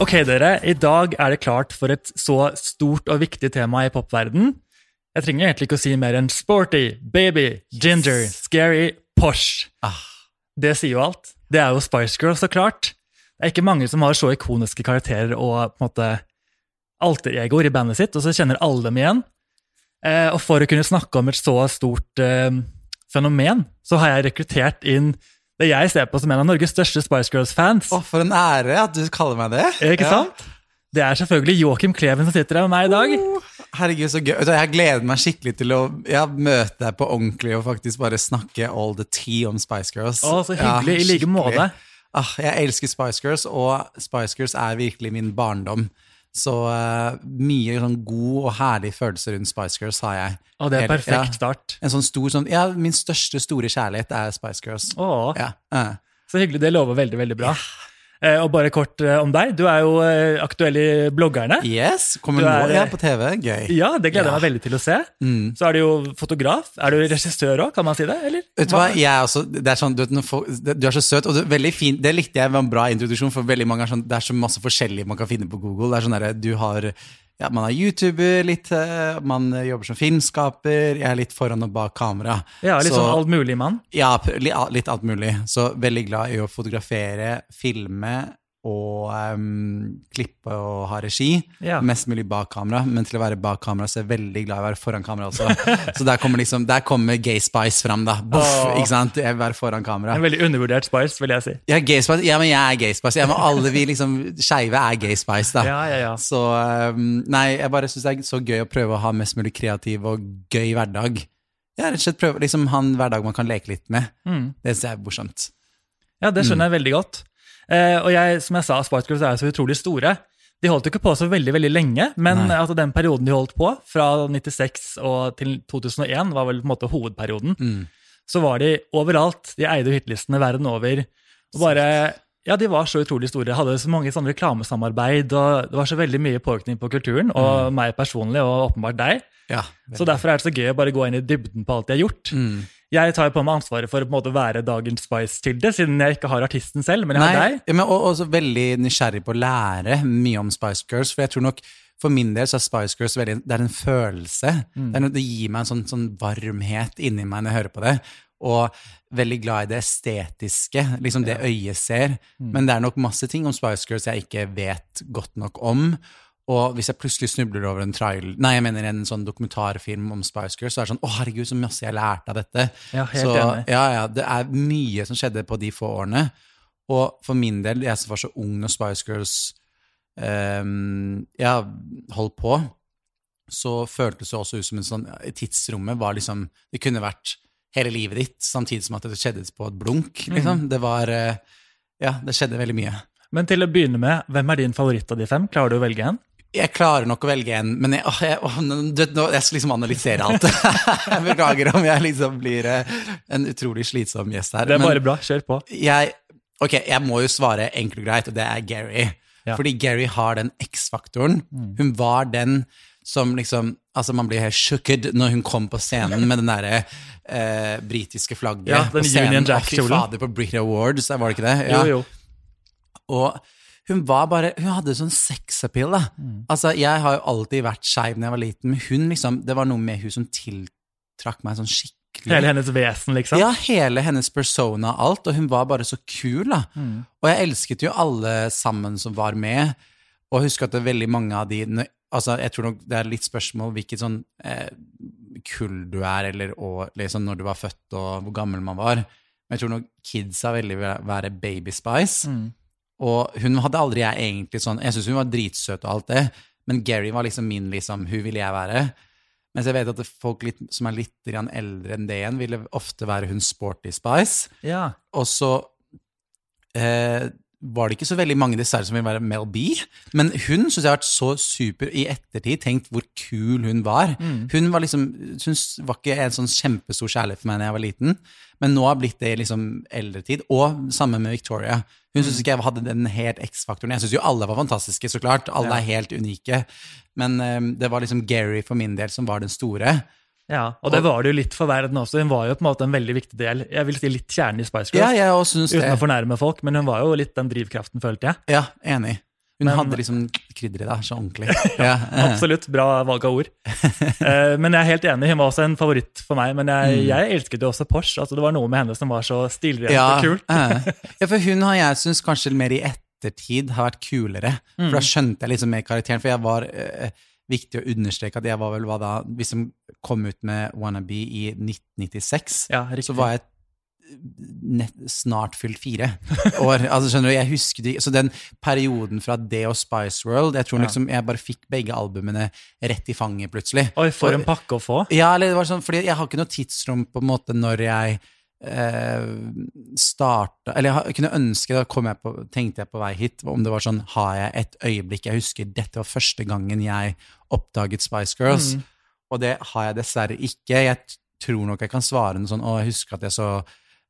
Ok, dere. I dag er det klart for et så stort og viktig tema i popverden. Jeg trenger egentlig ikke å si mer enn sporty, baby, ginger, scary, posh. Ah. Det sier jo alt. Det er jo Spice Girls, så klart. Det er ikke mange som har så ikoniske karakterer og på en måte alter-egoer i bandet sitt, og så kjenner alle dem igjen. Eh, og for å kunne snakke om et så stort eh, fenomen, så har jeg rekruttert inn det jeg ser på som en av Norges største Spice Girls-fans. Å, for en ære at du kaller meg det. Ikke sant? Det er selvfølgelig Joakim Kleven som sitter her med meg i dag. Oh, herregud, så gøy. Jeg gleder meg skikkelig til å ja, møte deg på ordentlig og faktisk bare snakke all the tea om Spice Girls. Å, så hyggelig. I like måte. Ah, jeg elsker Spice Girls, og Spice Girls er virkelig min barndom. Så uh, mye sånn god og herlig følelse rundt Spice Girls har jeg. Og det er Helt- perfekt ja. start. En sånn stor sånn, ja, Min største store kjærlighet er Spice Girls. Åh. Ja, uh. Så hyggelig. Det lover veldig, veldig bra. Eh, og bare kort eh, om deg. Du er jo eh, aktuell i bloggerne. Yes, kommer Du nå ja, på TV. Gøy. Ja, det gleder jeg Ja. meg veldig til å se. Mm. Så er du jo fotograf. Er du regissør òg, kan man si det? eller? Vet du hva, jeg er også, det er sånn, du, vet, du er så søt, og du, veldig fin, det likte jeg var en bra introduksjon, for veldig mange er sånn, det er så masse forskjellig man kan finne på Google. Det er sånn der, du har, ja, man er YouTuber litt, eh, man jobber som filmskaper, jeg er litt foran og bak kamera. Ja, litt Så- sånn alt mulig mann. Ja, litt alt mulig. Så veldig glad i å fotografere, filme og um, klippe og ha regi. Ja. Mest mulig bak kamera, men til å være bak kamera så er jeg veldig glad i å være foran kamera også. så der kommer, liksom, der kommer Gay Spice fram, da. Boff, oh. ikke sant? Jeg vil være foran kamera. En veldig undervurdert Spice, vil jeg si. Ja, gay spice. ja, men jeg er gay spice. Ja, men alle vi liksom skeive er gay spice, da. Ja, ja, ja. Så um, nei, jeg bare syns det er så gøy å prøve å ha mest mulig kreativ og gøy hverdag. Ja, rett og slett prøve liksom ha en hverdag man kan leke litt med. Mm. Det synes jeg er morsomt. Ja, det skjønner jeg veldig godt. Eh, og jeg, som jeg sa, Spice Girls er jo så utrolig store. De holdt jo ikke på så veldig veldig lenge, men altså, den perioden de holdt på, fra 96 og til 2001, var vel på en måte hovedperioden. Mm. Så var de overalt. De eide jo hitlistene verden over. Og bare, ja, De var så utrolig store. Hadde så mange sånne reklamesamarbeid, og det var så veldig mye påvirkning på kulturen, og meg personlig, og åpenbart deg. Ja. Så derfor er det så gøy å bare gå inn i dybden på alt de har gjort. Mm. Jeg tar på meg ansvaret for å på en måte være dagens Spice-kilde, siden jeg ikke har artisten selv, men jeg har Nei, deg. ja, men også veldig nysgjerrig på å lære mye om Spice Girls. For jeg tror nok for min del så er Spice Girls veldig, det er en følelse. Mm. Det, er det gir meg en sånn, sånn varmhet inni meg når jeg hører på det. Og veldig glad i det estetiske, liksom det øyet ser. Mm. Men det er nok masse ting om Spice Girls jeg ikke vet godt nok om. Og hvis jeg plutselig snubler over en trial, nei, jeg mener en sånn dokumentarfilm om Spice Girls, så er det sånn Å, herregud, så masse jeg lærte av dette. Ja, helt så, enig. Ja, ja, det er mye som skjedde på de få årene. Og for min del, jeg som var så ung når Spice Girls um, ja, holdt på, så føltes det også ut som en sånn Tidsrommet var liksom Det kunne vært hele livet ditt, samtidig som at det skjedde på et blunk. Mm. Liksom. Det var eh, Ja, det skjedde veldig mye. Men til å begynne med, hvem er din favoritt av de fem? Klarer du å velge en? Jeg klarer nok å velge en, men jeg, åh, jeg, åh, jeg skal liksom analysere alt. jeg beklager om jeg liksom blir eh, en utrolig slitsom gjest her. Det er bare bra. Kjør på. jeg, ok, jeg må jo svare enkelt og greit, og det er Gary. Ja. Fordi Gary har den X-faktoren. Hun var den som liksom Altså, man blir helt shooked når hun kom på scenen med den derre eh, britiske flagget. Ja, den på scenen. Union Jack-kjolen. fader, på Brit Awards, var det ikke det? Ja. Jo, jo. Og hun var bare Hun hadde sånn sexappeal, da. Altså, jeg har jo alltid vært skeiv da jeg var liten, men hun liksom Det var noe med hun som tiltrakk meg sånn skikkelig. Hele hennes vesen, liksom. Ja, hele hennes persona, alt, og hun var bare så kul, da. Og jeg elsket jo alle sammen som var med, og husker at det er veldig mange av de Altså, jeg tror nok det er litt spørsmål hvilket sånn eh, kull du er, eller og, liksom når du var født, og hvor gammel man var. Men jeg tror nok kidsa veldig vil være Baby Spice. Mm. Og hun hadde aldri jeg egentlig sånn Jeg syns hun var dritsøt og alt det, men Gary var liksom min, liksom. Hun ville jeg være. Mens jeg vet at folk litt, som er litt eldre enn det igjen, ville ofte være hun Sporty Spice. Ja. Og så eh, var det ikke så veldig mange Dessert som ville være Mel B. Men hun syns jeg har vært så super i ettertid, tenkt hvor kul hun var. Hun var liksom, hun var ikke en sånn kjempestor kjærlighet for meg da jeg var liten, men nå har blitt det i liksom eldre tid. Og sammen med Victoria. Hun syntes ikke jeg hadde den helt X-faktoren. Jeg syns jo alle var fantastiske, så klart. Alle er helt unike. Men um, det var liksom Gary for min del som var den store. Ja, Og det var det jo litt for verden også. Hun var jo på en måte en veldig viktig del. Jeg vil si litt kjernen i Spice Ja, jeg også syns uten det. å fornærme folk, men hun var jo litt den drivkraften, følte jeg. Ja, enig. Hun Men- hadde liksom krydderet der, så ordentlig. Ja. Absolutt, bra valg av ord. Eh, men jeg er helt enig, hun var også en favoritt for meg. Men jeg, jeg elsket jo også Porsche. Altså, det var noe med henne som var så stilrent Mm. ja, og kult. ja, for hun har jeg syns kanskje mer i ettertid har vært kulere. For Mm. da skjønte jeg liksom mer karakteren. For jeg var eh, viktig å understreke at jeg var vel hva da Hvis de kom ut med Wannabe i 1996, Ja, så var jeg snart fylt fire år. Altså skjønner du, jeg husker de, Så den perioden fra det og Spice World Jeg tror liksom jeg bare fikk begge albumene rett i fanget plutselig. Oi, for en pakke å få. Ja, eller det var sånn, fordi jeg har ikke noe tidsrom på en måte når jeg eh, starta Eller jeg, kunne ønske, da kom jeg på, tenkte jeg på vei hit, om det var sånn Har jeg et øyeblikk Jeg husker dette var første gangen jeg oppdaget Spice Girls, Mm. og det har jeg dessverre ikke. Jeg tror nok jeg kan svare noe sånn Å, jeg husker at jeg så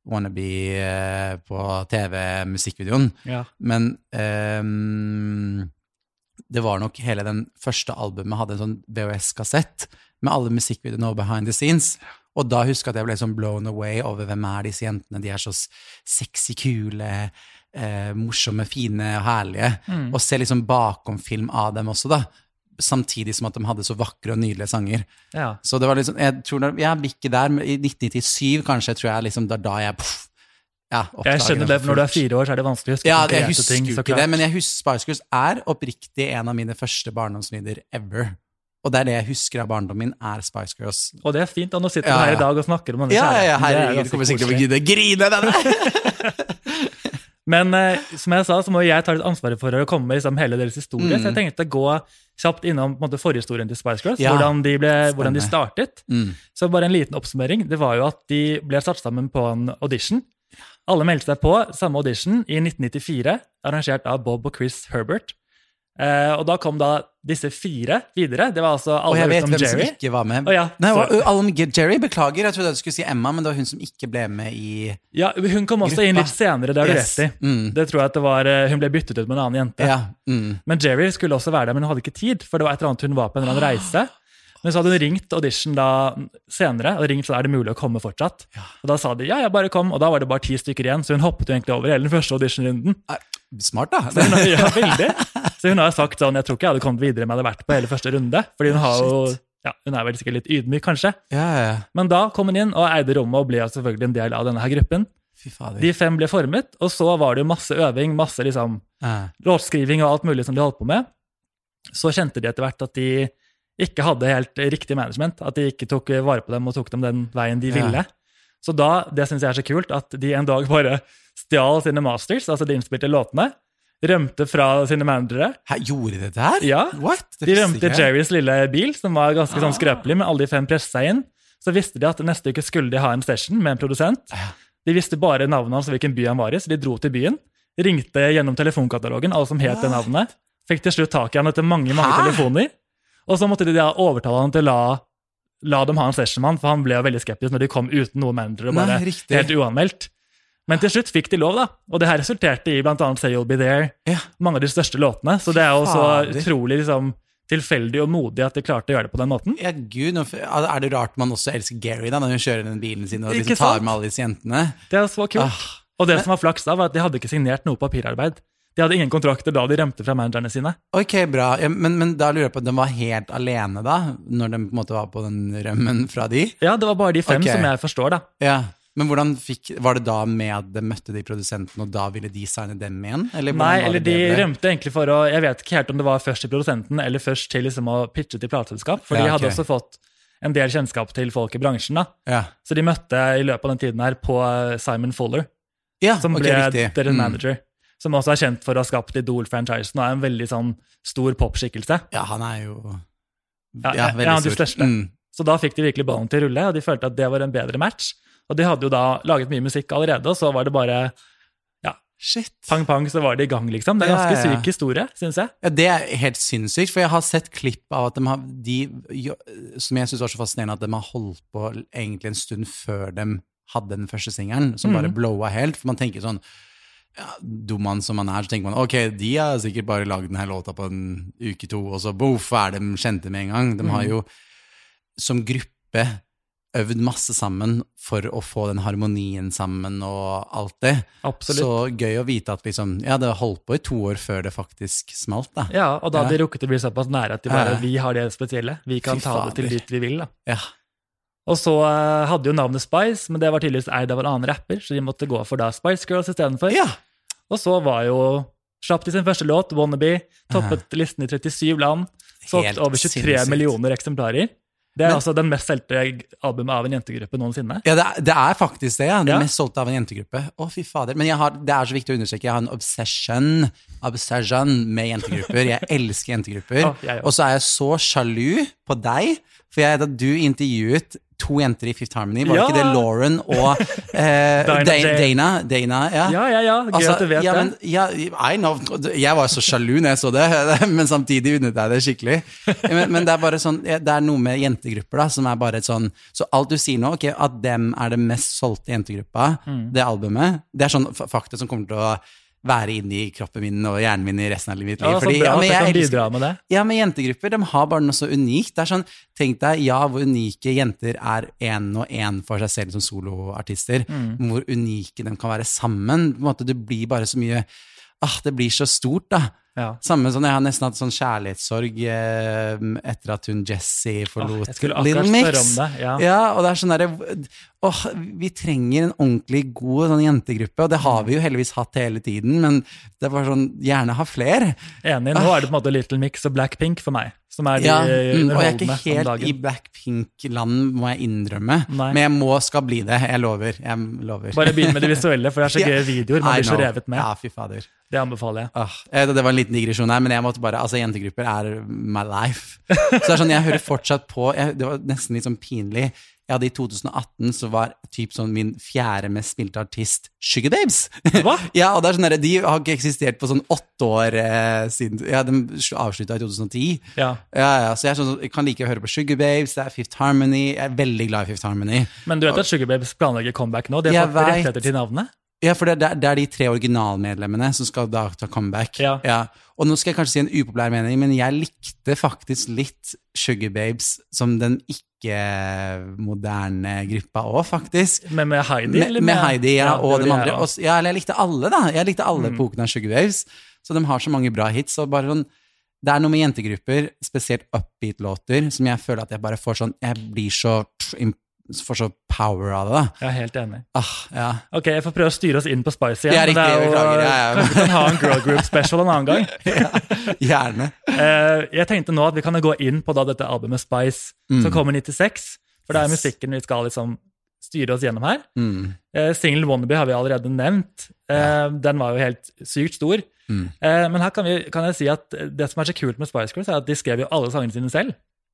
Wannabe eh, på TV-musikkvideoen. Ja. Men um, det var nok hele den første albumet hadde en sånn VHS-kassett med alle musikkvideoene og behind the scenes. Og da husker jeg at jeg ble sånn blown away over hvem er disse jentene. De er så sexy, kule, eh, morsomme, fine og herlige. Mm. Og se liksom bakom film av dem også, da. Samtidig som at de hadde så vakre og nydelige sanger. ja. Så det var liksom, jeg tror da, jeg blir ikke der, men i 1997 kanskje, tror jeg liksom, det er da jeg pff, ja, Jeg skjønner det, for når du er fire år, så er det vanskelig å huske Ja, jeg husker ting. ikke det, men jeg husker Spice Girls er oppriktig en av mine første barndomsminner ever. Og det er det jeg husker av barndommen min, er Spice Girls. Og det er fint, og nå sitter Ja, du her i dag og snakker om denne Ja, ja, ja, kjærligheten. Det er herregud, kommer sikkert til å grine! Men eh, som jeg sa, så må jeg ta litt ansvaret for å komme med liksom, hele deres historie. Så jeg tenkte å gå kjapt innom måte, forhistorien til Spice Girls. Mm. Ja, hvordan, de ble, hvordan de startet. Mm. Så bare en liten oppsummering. Det var jo at de ble satt sammen på en audition. Alle meldte seg på samme audition i 1994, arrangert av Bob og Chris Herbert. Eh, og da kom da disse fire videre. Det var altså Og jeg vet hvem Jerry. som ikke var med. Å ja, Nei, Alan Jerry, beklager, jeg trodde du skulle si Emma, men det var hun som ikke ble med i Ja, Hun kom også inn litt senere, det har du rett i. Mm. Det tror jeg at det var, eh, Hun ble byttet ut med en annen jente. Ja. Mm. Men Jerry skulle også være der, men hun hadde ikke tid, for det var et eller annet hun var på en eller annen reise. Men så hadde hun ringt audition da senere, og ringt så er det mulig å komme fortsatt. Og da sa de ja, jeg bare kom, og da var det bare ti stykker igjen, så hun hoppet jo egentlig over hele den første auditionrunden. Smart, da. Så hun, ja, veldig. Så hun har sagt sånn, jeg tror ikke jeg hadde kommet videre om jeg hadde vært på hele første runde, fordi hun har jo, ja, hun er vel sikkert litt ydmyk kanskje. Ja, ja. Men da kom hun inn og eide rommet og ble selvfølgelig en del av denne her gruppen. De fem ble formet, og så var det jo masse øving, masse liksom Ja. låtskriving og alt mulig som de holdt på med. Så kjente de etter hvert at de ikke hadde helt riktig management, at de ikke tok vare på dem og tok dem den veien de ville. Så da, det syns jeg er så kult, at de en dag bare stjal sine masters, altså de innspilte låtene, rømte fra sine managere. Hæ, gjorde de dette her? Ja. What? Det De rømte jeg. Jerrys lille bil, som var ganske sånn Ah. skrøpelig, men alle de fem pressa inn. Så visste de at neste uke skulle de ha en session med en produsent. De visste bare navnet hans og hvilken by han var i, så de dro til byen. Ringte gjennom telefonkatalogen, alle som het det navnet. Fikk til slutt tak i han etter mange mange Hæ? telefoner. Og så måtte de da overtale han til å la, la dem ha en session med han, for han ble jo veldig skeptisk når de kom uten noen manager og Nei, bare riktig. helt uanmeldt. Men til slutt fikk de lov, da. Og det her resulterte i annet Say You'll Be There, Ja. mange av de største låtene. Så det er jo så utrolig liksom, tilfeldig og modig at de klarte å gjøre det på den måten. Ja, gud, er det rart man også elsker Gary da, når hun kjører den bilen sin og liksom tar med alle disse jentene? Det er så kult. Ah, Og det som var flaks da, var at de hadde ikke signert noe papirarbeid. De hadde ingen kontrakter da de rømte fra managerne sine. ok, bra. Ja, men, men da lurer jeg på de var helt alene da, når de på en måte var på den rømmen fra de? Ja, det var bare de fem okay. som jeg forstår, da. Ja. Men hvordan fikk, var det da med at de møtte de produsentene, og da ville de signe dem igjen? Eller Nei, eller de det rømte egentlig for å Jeg vet ikke helt om det var først til produsenten eller først til liksom å pitche til plateselskap, for Ja, de hadde også fått en del kjennskap til folk i bransjen. da. Ja, Så de møtte i løpet av den tiden her på eh, Simon Fuller, ja som ble okay, deres Mm. manager. Som også er kjent for å ha skapt Idol-franchisen og er en veldig sånn stor popskikkelse. Ja, han er jo Ja, ja, ja, veldig de stor. største. Mm. Så da fikk de virkelig ballen til å rulle, og de følte at det var en bedre match. Og de hadde jo da laget mye musikk allerede, og så var det bare Shit. pang-pang, så var de i gang, liksom. Det er en Ja, ganske ja, ja. syk historie, syns jeg. Ja, Det er helt sinnssykt, for jeg har sett klipp av at de har de, Som jeg syns var så fascinerende, at de har holdt på egentlig en stund før de hadde den første singelen, som bare Mhm. blowa helt. For man tenker sånn ja, dum man som man er, så tenker man ok, de har sikkert bare lagd denne låta på en uke to, og så boff, er de kjente med en gang. De har jo som gruppe øvd masse sammen for å få den harmonien sammen og alt det. Absolutt. Så gøy å vite at liksom, ja, det holdt på i to år før det faktisk smalt, da. Ja, og da Ja. de rukket å bli såpass nære at de bare, Ja. vi har det spesielle. Vi kan Fy ta det til fader. dit vi vil. da. Ja. Og så eh, hadde jo navnet Spice, men det var tydeligvis eid av en annen rapper, så de måtte gå for da Spice Girls istedenfor. ja. Og så var jo slapp de sin første låt, Wannabe, toppet listen i 37 land, solgt over 23 sinnssykt. millioner eksemplarer. Det er Men- altså den mest solgte albumet av en jentegruppe noensinne. Ja, det er, det er faktisk det, ja. Det Ja. mest solgte av en jentegruppe. Å, fy fader. Men jeg har, det er så viktig å understreke, jeg har en obsession, obsession med jentegrupper. Jeg elsker jentegrupper. Også. og så er jeg så sjalu på deg, for jeg, da du intervjuet to jenter i Fifth Harmony, var det Ja. ikke det Lauren og eh, Dana Dana? Dana, ja. Ja, ja, ja. Gøy Altså, at du vet ja, men, ja, know. Jeg var så sjalu når jeg så det, men samtidig unnet jeg det skikkelig. Men, men det er bare sånn, det er noe med jentegrupper da, som er bare et sånn Så alt du sier nå, ok, at dem er det mest solgte jentegruppa, Mm. det albumet, det er sånn fakta som kommer til å være inni kroppen min og hjernen min i resten av mitt liv. Ja, Fordi, bra ja, men jeg jeg elsker- med det. ja, men jentegrupper de har bare noe så unikt. Det er sånn, Tenk deg ja, hvor unike jenter er én og én for seg selv som soloartister. Mm. Hvor unike de kan være sammen. På en måte, Det blir bare så mye ah, Det blir så stort, da. Ja. Samme som jeg har nesten hatt sånn kjærlighetssorg eh, etter at hun Jessie forlot jeg Little Mix. om det, ja. ja, og det er sånn derre Åh, vi trenger en ordentlig god sånn jentegruppe, og det har vi jo heldigvis hatt hele tiden, men det er bare sånn Gjerne ha flere. Enig. Nå er det på en måte Little Mix og Blackpink for meg, som er de Ja, mm, og jeg er ikke helt i. Blackpink-land, må jeg innrømme. Nei. Men jeg må skal bli det. Jeg lover. Jeg lover. Bare begynn med det visuelle, for det er så gøye videoer. Man blir så revet med. Ja, fy fader. Det anbefaler jeg. Åh, eh, det var en liten digresjon her, men jeg måtte bare, altså jentegrupper er my life. Så det er sånn, jeg hører fortsatt på, jeg, det var nesten litt sånn pinlig. Jeg hadde I 2018 så var typ sånn min fjerde mest spilte artist Sugar Babes. Hva? ja, og det er sånn der, De har ikke eksistert på sånn åtte år eh, siden Ja, De avslutta i 2010. Ja. Ja, ja, så jeg, er sånn, jeg kan like å høre på Sugar Babes, det er Fifth Harmony. Jeg er veldig glad i Fifth Harmony. Men du vet at Sugar Babes planlegger comeback nå? De har Jeg fått vet. rettigheter til navnet? Ja, for det, er- det er de tre originalmedlemmene som skal da ta comeback. Ja. Og nå skal jeg kanskje si en upopulær mening, men jeg likte faktisk litt Sugar Babes som den ikke-moderne gruppa òg, faktisk. Men med Heidi? Med, eller med Heidi ja, det og gjorde de jeg andre. også. Og, ja, eller jeg likte alle, da. Jeg likte alle Mm. epokene av Sugar Babes. Så de har så mange bra hits. Og bare sånn, det er noe med jentegrupper, spesielt upbeat-låter, som jeg føler at jeg bare får sånn Jeg blir så får så power av det. Jeg er helt enig. Ah, ja. Ok, jeg får prøve å styre oss inn på Spice igjen. Det er riktig, det er jo, beklager, ja, ja. Kanskje vi kan ha en girl group special en annen gang. Gjerne. Eh, jeg tenkte nå at vi kan gå inn på dette albumet Spice, Mm. som kommer i 96. For det er musikken vi skal liksom styre oss gjennom her. Mm. Singelen Single Wannabe har vi allerede nevnt. Eh, Den var jo helt sykt stor. Mm. Eh, men her kan, vi, kan jeg si at det som er så kult med Spice Girls, er at de skrev jo alle sangene sine selv.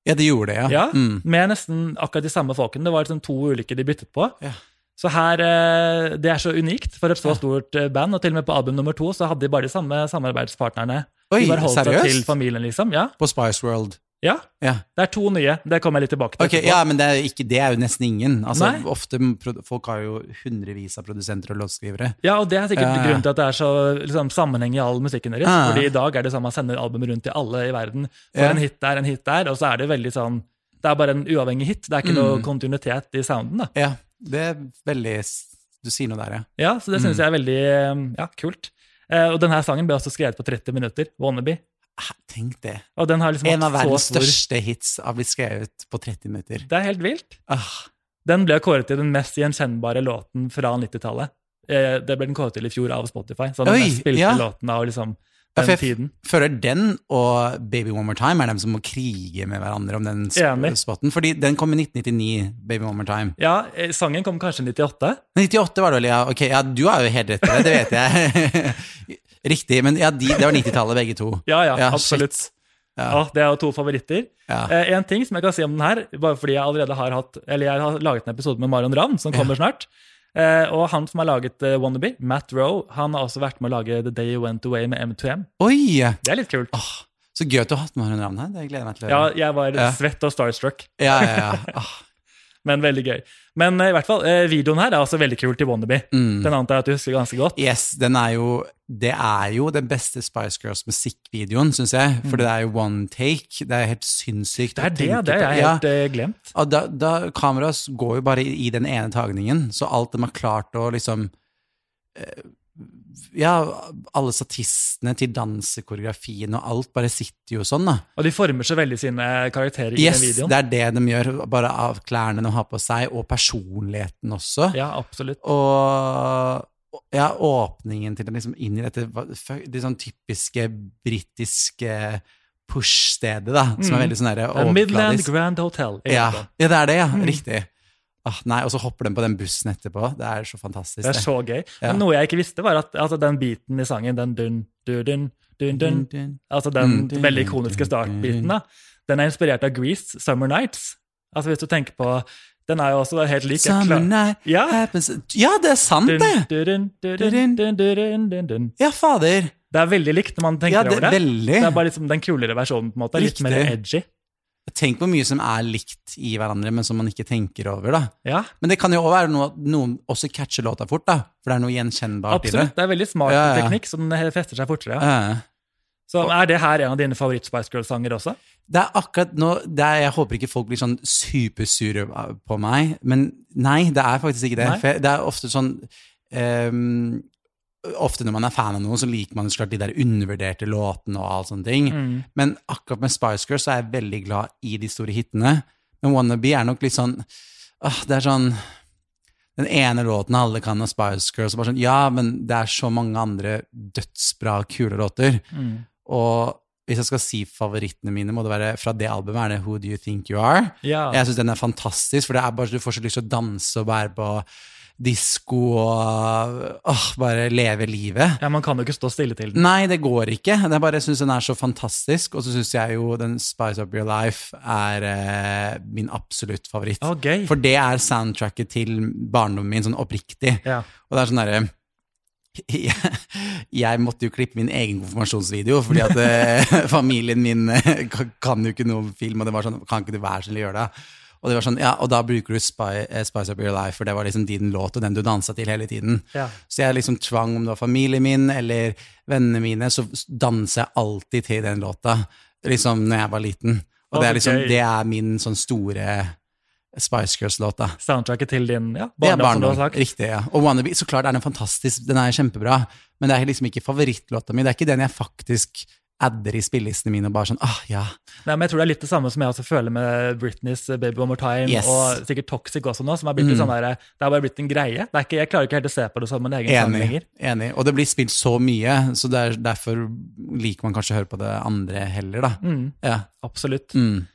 Ja, de gjorde det, ja. Ja, Mm. Med nesten akkurat de samme folkene. Det var liksom to ulike de byttet på. Ja. Så her, eh, Det er så unikt for et så stort eh, band. Og til og med på album nummer to så hadde de bare de samme samarbeidspartnerne. Oi, de bare holdt seg til familien, liksom. Ja, På Spice World. Ja. Ja. Det er to nye. Det kommer jeg litt tilbake til. Okay, ja, men det er, ikke, det er jo nesten ingen. Altså, Nei. ofte Folk har jo hundrevis av produsenter og låtskrivere. Ja, og det er sikkert Ja. grunnen til at det er så liksom, sammenheng i all musikken deres. Ja. Fordi i dag er det sånn man sender album rundt til alle i verden. For Ja. en hit der, en hit der, og så er det veldig sånn Det er bare en uavhengig hit. Det er ikke noe Mm. kontinuitet i sounden. da. Ja, det er veldig Du sier noe der, ja. Ja, så det Mm. jeg er veldig ja, kult. Uh, og denne sangen ble også skrevet på 30 minutter. Wannabe. Tenk det. Liksom En av verdens største hits har blitt skrevet på 30 minutter. Det er helt vilt. Ah, Den ble kåret til den mest gjenkjennbare låten fra 90-tallet. Eh, det ble den kåret til i fjor av Spotify. Så den Oi, mest spilte ja. låten av liksom den ja, tiden. føler den og Baby One More Time er dem som må krige med hverandre om den Enig. spotten. Fordi den kom i 1999, Baby One More Time. Ja, eh, sangen kom kanskje i 98. 98 var det vel, ja. Ok, ja, du har jo helt rett i det, det vet jeg. Riktig, men ja, de, det var 90-tallet begge to. Ja, ja, Ja, absolutt. Ja. Ja, det er jo to favoritter. Ja. Eh, en ting som jeg kan si om den her, bare fordi jeg allerede har hatt Eller jeg har laget en episode med Marion Ravn, som kommer snart. Eh, og han som har laget uh, Wannabe, Matt Rowe, han har også vært med å lage The Day You Went Away med M2M. Oi! Det er litt kult. Åh, så gøy at du har hatt Marion Ravn her. Det gleder jeg meg til å Ja, jeg var Ja. svett og starstruck. Ja, ja, ja. Åh, Men veldig gøy. Men eh, i hvert fall, eh, videoen her er også veldig kul til Wannabe. Mm. Den antar jeg at du husker ganske godt. Yes, den er jo Det er jo den beste Spice Girls musikkvideoen, syns jeg. For det er jo one take. Det er helt sinnssykt. Mm. Det er det, det er jeg Ja. helt eh, glemt. Og da, da Kameraet går jo bare i, i den ene tagningen, så alt de har klart å liksom Ja, alle statistene til dansekoreografien og alt bare sitter jo sånn, da. Og de former så veldig sine karakterer i Yes, den videoen. det er det de gjør, bare av klærne de har på seg, og personligheten også. Ja, absolutt. Og ja, åpningen til den liksom inn i dette det sånn typiske britiske push-stedet, da, som er Mm. veldig sånn er Midland. Grand Hotel. Ja, ja, det er det, ja. Mm. Riktig. Ah, nei, og så hopper den på den bussen etterpå. Det er så fantastisk. Det er så gøy. Ja. Men noe jeg ikke visste, var at altså, den biten i sangen, den dun, dun, dun, dun, dun, altså den Mm, dun, veldig ikoniske startbiten, da, den er inspirert av Grease, Summer Nights. Altså hvis du tenker på Den er jo også helt lik. Summer night Ja. happens Ja, det er sant, det! Ja, fader. Det er veldig likt når man tenker Ja, det over er det. veldig. Det er bare liksom den kulere versjonen, på en måte. Litt Riktig. mer edgy. Tenk hvor mye som er likt i hverandre, men som man ikke tenker over, da. Ja, Men det kan jo også være noe noen også catcher låta fort, da. For det er noe gjenkjennbart i det. absolutt. Det er veldig smart Ja, ja. teknikk, den fester seg fortere. Ja. Så er det her en av dine favoritt-Spice Girls-sanger også? Det er akkurat nå det er, Jeg håper ikke folk blir sånn supersure på meg, men nei, det er faktisk ikke det. Det er ofte sånn ehm, Ofte når man er fan av noe, så liker man så klart de der undervurderte låtene og alt sånne ting. Mm. Men akkurat med Spice Girls så er jeg veldig glad i de store hitene. Men Wannabe er nok litt sånn åh, Det er sånn Den ene låten alle kan av Spice Girls, og bare sånn Ja, men det er så mange andre dødsbra, kule låter. Mm. Og hvis jeg skal si favorittene mine, må det være fra det albumet, er det Who Do You Think You Are? Ja. Jeg syns den er fantastisk, for det er bare, du får så lyst til å danse og være på disko og åh, bare leve livet. ja, man kan jo ikke stå stille til den. Nei, det går ikke. Det er bare, jeg syns den er så fantastisk, og så syns jeg jo den Spice Up Your Life er eh, min absolutt favoritt. Gøy. For det er soundtracket til barndommen min, sånn oppriktig. Ja. Og det er sånn derre jeg, måtte jo klippe min egen konfirmasjonsvideo, fordi at eh, familien min eh, kan- jo ikke noe film, og det var sånn Kan ikke du være så snill å gjøre det? Og det var sånn, ja, og da bruker du Spy, eh, Spice Up Your Life, for det var liksom din låt, og den du dansa til hele tiden. Ja. Så jeg liksom tvang, om det var familien min eller vennene mine, så danser jeg alltid til den låta, liksom når jeg var liten. Og det er liksom, det er min sånn store Spice Girls-låta. Soundtracket til din ja, er barndom, som du har sagt. Riktig, ja. Og Wannabe, så klart er den fantastisk, den er kjempebra, men det er liksom ikke favorittlåta mi. Det er ikke den jeg faktisk adder i spillelistene mine og bare sånn, ah, ja. Nei, men jeg tror det er litt det samme som jeg også føler med Britneys Baby One More Time, Yes. og sikkert Toxic også nå, som er blitt Mm. sånn der, det har bare blitt en greie. Det er ikke, jeg klarer ikke helt å se på det som en egen sang lenger. enig. Og det blir spilt så mye, så det er, derfor liker man kanskje å høre på det andre heller, da. Mm, Ja. absolutt. Mm.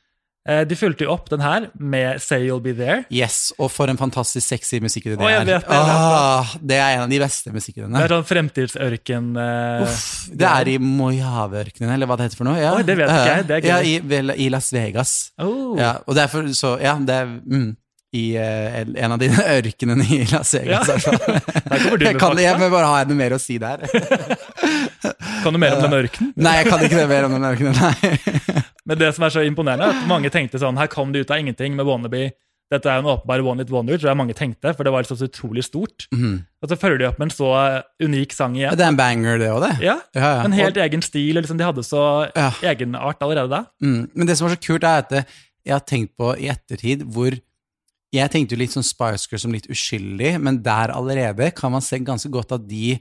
Eh, de fulgte jo opp den her med Say You'll Be There. Yes, og for en fantastisk sexy musikkidé det er. vet det. Ah, det er en av de beste Det er sånn fremtidsørken uh, Uff, det er i Mojave-ørkenen, eller hva det heter for noe. Ja. Oi, det vet ikke jeg, det er gøy. Ja, i, i Las Vegas. oh. Ja, og derfor så, ja, det er mm, i uh, en av dine ørkenene i Las Vegas. Ja. med jeg, kan, jeg må bare ha noe mer å si der. Kan du mer om den ørkenen? Nei, jeg kan ikke det mer om den ørkenen, nei. Men det som er så imponerende, er at mange tenkte sånn Her kom du ut av ingenting med Wannabe. Dette er jo en åpenbar one hit wonder, tror jeg mange tenkte, for det var liksom så utrolig stort. Mm. Og så følger de opp med en så unik sang igjen. Det er en banger, det òg, det. Ja, Ja, ja. En helt egen stil. Liksom, de hadde så egenart allerede da. Mm. Men det som var så kult, er at jeg har tenkt på i ettertid hvor Jeg tenkte jo litt sånn Spice Girls som litt uskyldig, men der allerede kan man se ganske godt at de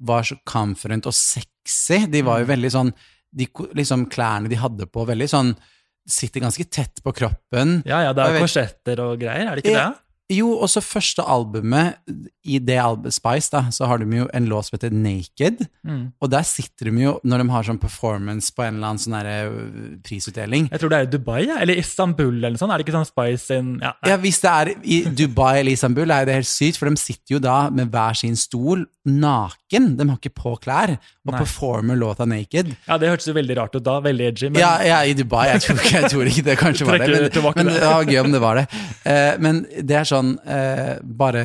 var så confident og sexy. De var jo Mm. veldig sånn de, liksom Klærne de hadde på, veldig sånn Sitter ganske tett på kroppen. Ja, ja, Det er korsetter og greier, er det ikke Ja. det? Jo, også første albumet, i det albumet Spice, da, så har de jo en låt som heter Naked. Mm. Og der sitter de jo, når de har sånn performance på en eller annen sånn øh, prisutdeling Jeg tror det er i Dubai, ja. eller Istanbul, eller noe sånt. Er det ikke sånn Spice sin ja. Ja, Hvis det er i Dubai eller Istanbul, er det helt sykt, for de sitter jo da med hver sin stol, naken. De har ikke på klær, og Nei. performer låta naked. ja, Det hørtes jo veldig rart ut da. Veldig edgy. Men Ja, ja, i Dubai. Jeg tror, ikke- jeg tror ikke det kanskje var det, men, men det var gøy om det var det. Uh, men det er sånn eh, bare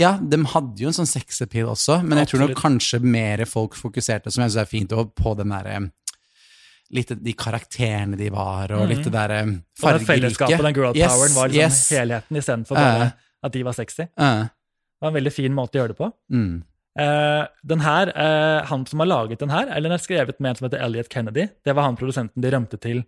Ja, de hadde jo en sånn sexappeal også, men jeg tror nok kanskje mer folk fokuserte, som jeg syns er fint, på den derre litt de karakterene de var, og litt det derre Og det fargerike. fellesskapet, den girl Yes, poweren, var liksom yes. helheten istedenfor bare uh, at de var sexy. Det Eh, var en veldig fin måte å gjøre det på. mm. Uh, den her, eh, Han som har laget den her, eller den er skrevet med en som heter Elliot Kennedy. Det var han produsenten de rømte til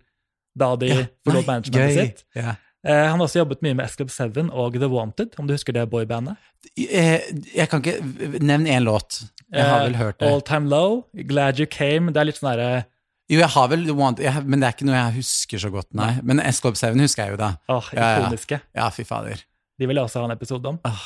da de Ja, forlot managementet sitt. Ja. Eh, han har også jobbet mye med S-Club 7 og The Wanted, om du husker det boybandet. Eh, Jeg kan ikke Nevn én låt. Jeg har vel hørt det. All Time Low, Glad You Came. Det er litt sånn derre Jo, jeg har vel The Wanted, men det er ikke noe jeg husker så godt, nei. Men S Club 7 husker jeg jo, da. åh, Ja, ja. ikoniske. Ja, fy fader. De vil jeg også ha en episode om. Åh.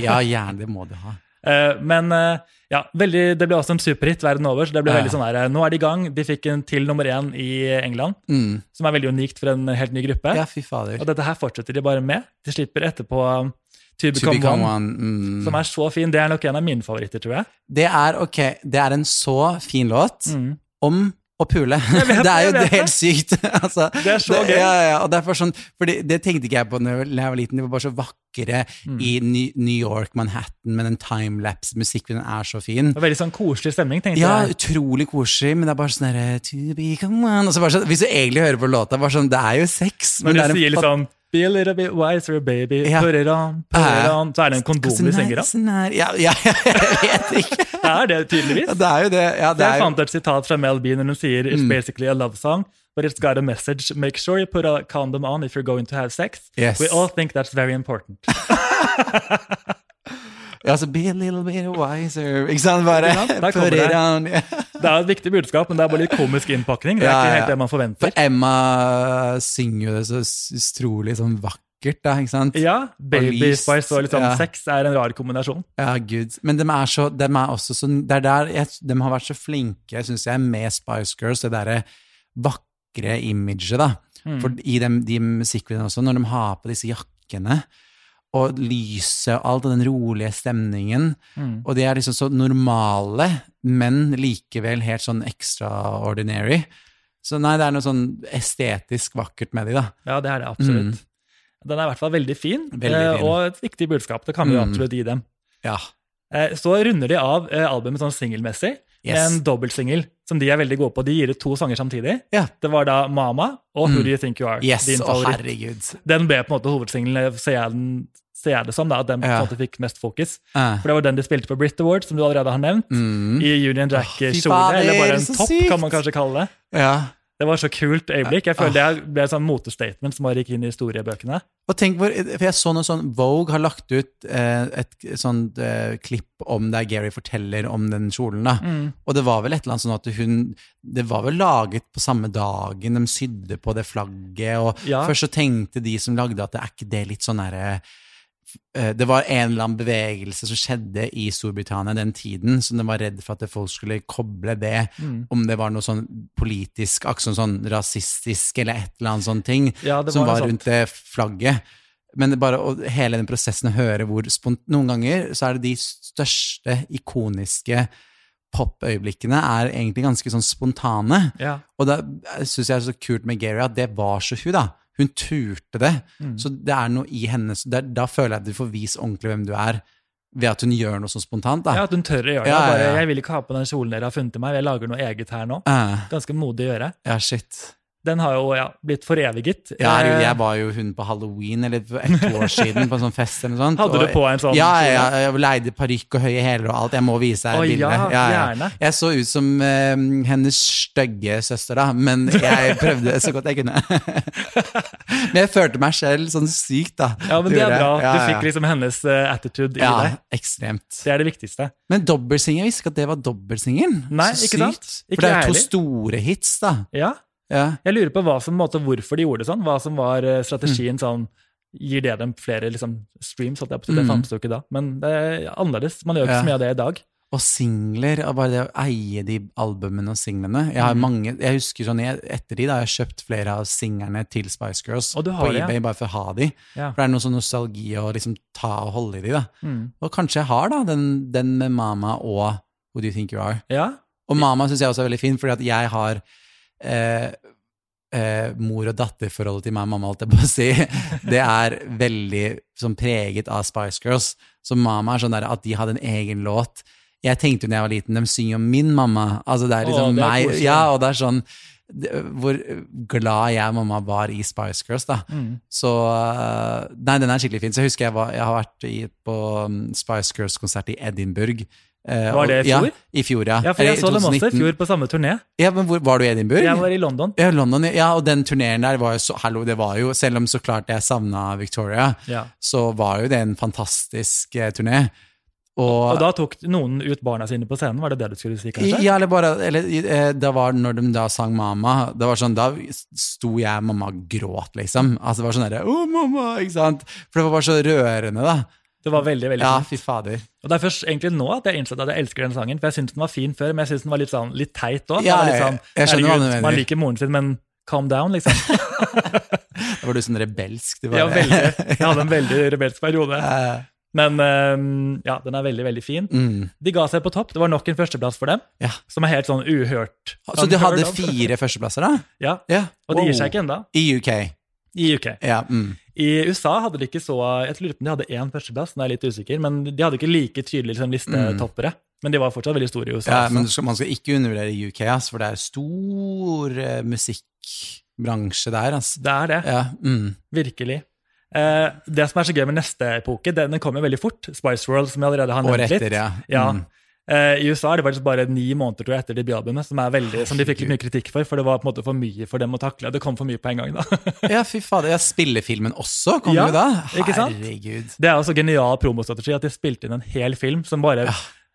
Ja, gjerne. Det må du ha. Eh, men eh, ja, veldig, det ble også en superhit verden over. så det ble veldig sånn der, Nå er de i gang. De fikk en til nummer én i England, Mm. som er veldig unikt for en helt ny gruppe. Ja, fy fader. Og dette her fortsetter de bare med. De slipper etterpå um, To To Become, One. Mm. som er så fin. Det er nok en av mine favoritter, tror jeg. Det er ok, det er en så fin låt Mm. om å pule. vet det er jo det, helt sykt. altså, Det er så gøy. Ja, ja, ja, og det er sånn, fordi det tenkte ikke jeg på da jeg var liten. De var bare så vakre Mm. i New York, Manhattan, med den timelapse-musikken. Den er så fin. Det var veldig sånn koselig stemning, tenkte Ja, jeg. utrolig koselig, men det er bare sånn derre så sånn, Hvis du egentlig hører på låta, bare sånn, det er jo sex. Når men det en sier litt liksom Be a little bit wiser, baby. Ja. Put it on, put it on. Så er det en kondom de synger Ja, ja, jeg vet ikke. Det er det, tydeligvis. Ja, det er jo det. Ja, det Jeg er jo, fant et sitat fra Mel B når hun sier It's basically a love song, but it's got a message. Make sure you put a condom on if you're going to have sex. Yes. We all think that's very important. ja, så be a little bit wiser. Ikke sant? Bare put it det. on. Yeah. Det er et viktig budskap, men det er bare litt komisk innpakning. Det er Ja, ikke helt det man forventer. For Emma synger jo det så utrolig sånn vakkert, da, ikke sant? Ja, Baby Spice og liksom ja. sex er en rar kombinasjon. Ja, gud. Men de er, så, de er også så Det er der jeg, De har vært så flinke, syns jeg, med Spice Girls, det derre vakre imaget, da. Mm. For i de, de musikkvideoene også, når de har på disse jakkene, og lyset og alt, og den rolige stemningen, Mm. og de er liksom så normale, men likevel helt sånn extraordinary. Så nei, det er noe sånn estetisk vakkert med de, da. Ja, det er det absolutt. Den er i hvert fall veldig fin, Mm. Veldig eh, fin. og et viktig budskap. Det kan vi Mm. absolutt gi dem. Ja. Eh, Så runder de av eh, albumet sånn singelmessig Yes. en dobbeltsingel som de er veldig gode på. De gir ut to sanger samtidig. Ja. Det var da Mama og Who Mm. Do You Think You Are. Yes, din favoritt. Den ble på en måte hovedsingelen, ser jeg, den, ser jeg det som, da, at den Ja. fikk mest fokus. Ja. For det var den de spilte på Brit Awards, som du allerede har nevnt. Mm. I Union Jack-kjole, eller bare en topp, sykt! kan man kanskje kalle det. Ja. Det var så kult øyeblikk. Jeg føler det ble et sånn motestatement som bare gikk inn i historiebøkene. Og tenk hvor, for jeg så noe sånn, Vogue har lagt ut eh, et sånt eh, klipp om der Gary forteller om den kjolen. da. Mm. Og det var vel et eller annet sånn at hun Det var vel laget på samme dagen, de sydde på det flagget, og Ja. først så tenkte de som lagde at det er ikke det litt sånn derre eh, det var en eller annen bevegelse som skjedde i Storbritannia den tiden, som de var redd for at folk skulle koble det, Mm. om det var noe sånn politisk, akkurat sånn, sånn rasistisk eller et eller annet sånn ting Ja, var som var sant. rundt det flagget. Men det bare, hele den prosessen å høre hvor spont... Noen ganger så er det de største, ikoniske popøyeblikkene er egentlig ganske sånn spontane. Ja. Og da syns jeg er så kult med Gary at det var så hun, da. Hun turte det. Mm. Så det er noe i henne det, Da føler jeg at du får vist ordentlig hvem du er, ved at hun gjør noe så spontant. da. ja, at hun tør å gjøre det. Ja, ja, Bare, ja. jeg vil ikke ha på den kjolen dere har funnet til meg, jeg lager noe eget her nå. Ganske modig å gjøre. ja, shit. Den har jo ja, blitt foreviget. Jeg, er jo, Eh, jeg var jo hun på halloween eller et år siden på en sånn fest eller noe sånt. Hadde du på en sånn Ja, ja, jeg leide parykk og høye hæler og alt. Jeg må vise deg Å, bildet. ja, ja, Jeg så ut som uh, hennes stygge søster, da, men jeg prøvde så godt jeg kunne. men jeg følte meg selv sånn sykt, da. Ja, men det er bra. Du fikk liksom hennes uh, attitude i Ja, deg. ekstremt. Det er det viktigste. Men dobbeltsingel, jeg visste ikke at det var dobbeltsingelen. Så ikke sant? sykt. Ikke For det er jo to store hits, da. Ja. Ja. Jeg lurer på hva som, måte, hvorfor de gjorde det sånn. Hva som var strategien Mm. sånn Gir det dem flere liksom, streams? holdt jeg på. Det Mm. fantes jo ikke da. Men det er annerledes. Man gjør ikke Ja. så mye av det i dag. Og singler, og bare det å eie de albumene og singlene. Jeg har Mm. mange, jeg husker sånn, jeg, etter de da jeg har kjøpt flere av singlene til Spice Girls på det, ja. bare for å ha de. Ja. For det er noe sånn nostalgi å liksom ta og holde i de, da. Mm. Og kanskje jeg har da den, den med Mama og Who Do You Think You Are. ja. Og Mama syns jeg også er veldig fin, fordi at jeg har eh, eh, mor- og datterforholdet til meg og mamma, holdt jeg på å si, det er veldig sånn preget av Spice Girls. Så mamma er sånn der at de hadde en egen låt. Jeg tenkte jo da jeg var liten, de synger om min mamma. Altså det er liksom Åh, det er meg. Ja, og det er sånn hvor glad jeg og mamma var i Spice Girls. da. Mm. Så eh, Nei, den er skikkelig fin. Så jeg husker jeg, var, jeg har vært i, på um, Spice Girls-konsert i Edinburgh. Eh, Var det i fjor? Ja, i fjor, ja. Ja, for jeg så dem også i fjor på samme turné. Ja, men hvor, Var du i Edinburgh? Jeg var i London. Ja, London, ja, og den turneen der var jo så Hallo, det var jo Selv om så klart jeg savna Victoria, Ja. så var jo det en fantastisk eh, turné. Og, Og da tok noen ut barna sine på scenen, var det det du skulle si, kanskje? Ja, eller bare eller, eh, Det var når de da sang Mama. Det var sånn, Da sto jeg og mamma gråt, liksom. Altså Det var sånn derre Å, mamma! Ikke sant? For det var bare så rørende, da. Det var veldig, veldig Ja, fint. fy fader. Og det er først egentlig nå at jeg innsett at jeg elsker den sangen. For jeg syntes den var fin før, men jeg syntes den var litt, sånn, litt teit òg. Ja, sånn, jeg skjønner hva du mener. Man liker moren sin, men calm down, liksom. Da var du sånn rebelsk. Du Ja, veldig. Jeg hadde en veldig rebelsk periode. Men um, ja, den er veldig, veldig fin. mm, De ga seg på topp. Det var nok en førsteplass for dem, ja. som er helt sånn uhørt. Så du hadde fire førsteplasser, da? Ja, Ja. og de gir seg ikke ennå. I UK. I UK. Ja. Mm. I USA hadde de ikke så Jeg lurer på om de hadde én førsteplass, nå er jeg litt usikker, men de hadde ikke like tydelige liksom, listetoppere. Men de var fortsatt veldig store i USA. Mm. Ja, også. men skal, man skal ikke undervurdere UK, ass, for det er stor uh, musikkbransje der. Ass. Det er det. Ja, mm. Virkelig. Uh, det som er så gøy med neste epoke, den, den kommer veldig fort. Spice World, som jeg allerede har nevnt litt. etter, ja. Ja. Mm. Eh, I USA er det faktisk bare ni måneder tror jeg, etter debutalbumet, som, veldig, som de fikk litt mye kritikk for, for det var på en måte for mye for dem å takle. Det kom for mye på en gang. da. Ja, fy fader. Ja, spillefilmen også kom Ja, jo da. ikke sant? Herregud. Det er også genial promostrategi at de spilte inn en hel film som bare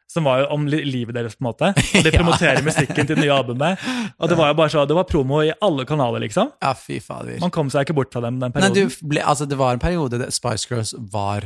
som var jo om livet deres, på en måte. Og de Ja. promoterer musikken til det nye albumet. Og det var jo bare så, det var promo i alle kanaler, liksom. Ja, fy fader. Man kom seg ikke bort fra dem den Nei, du perioden. ble, altså, det var en periode der Spice Girls var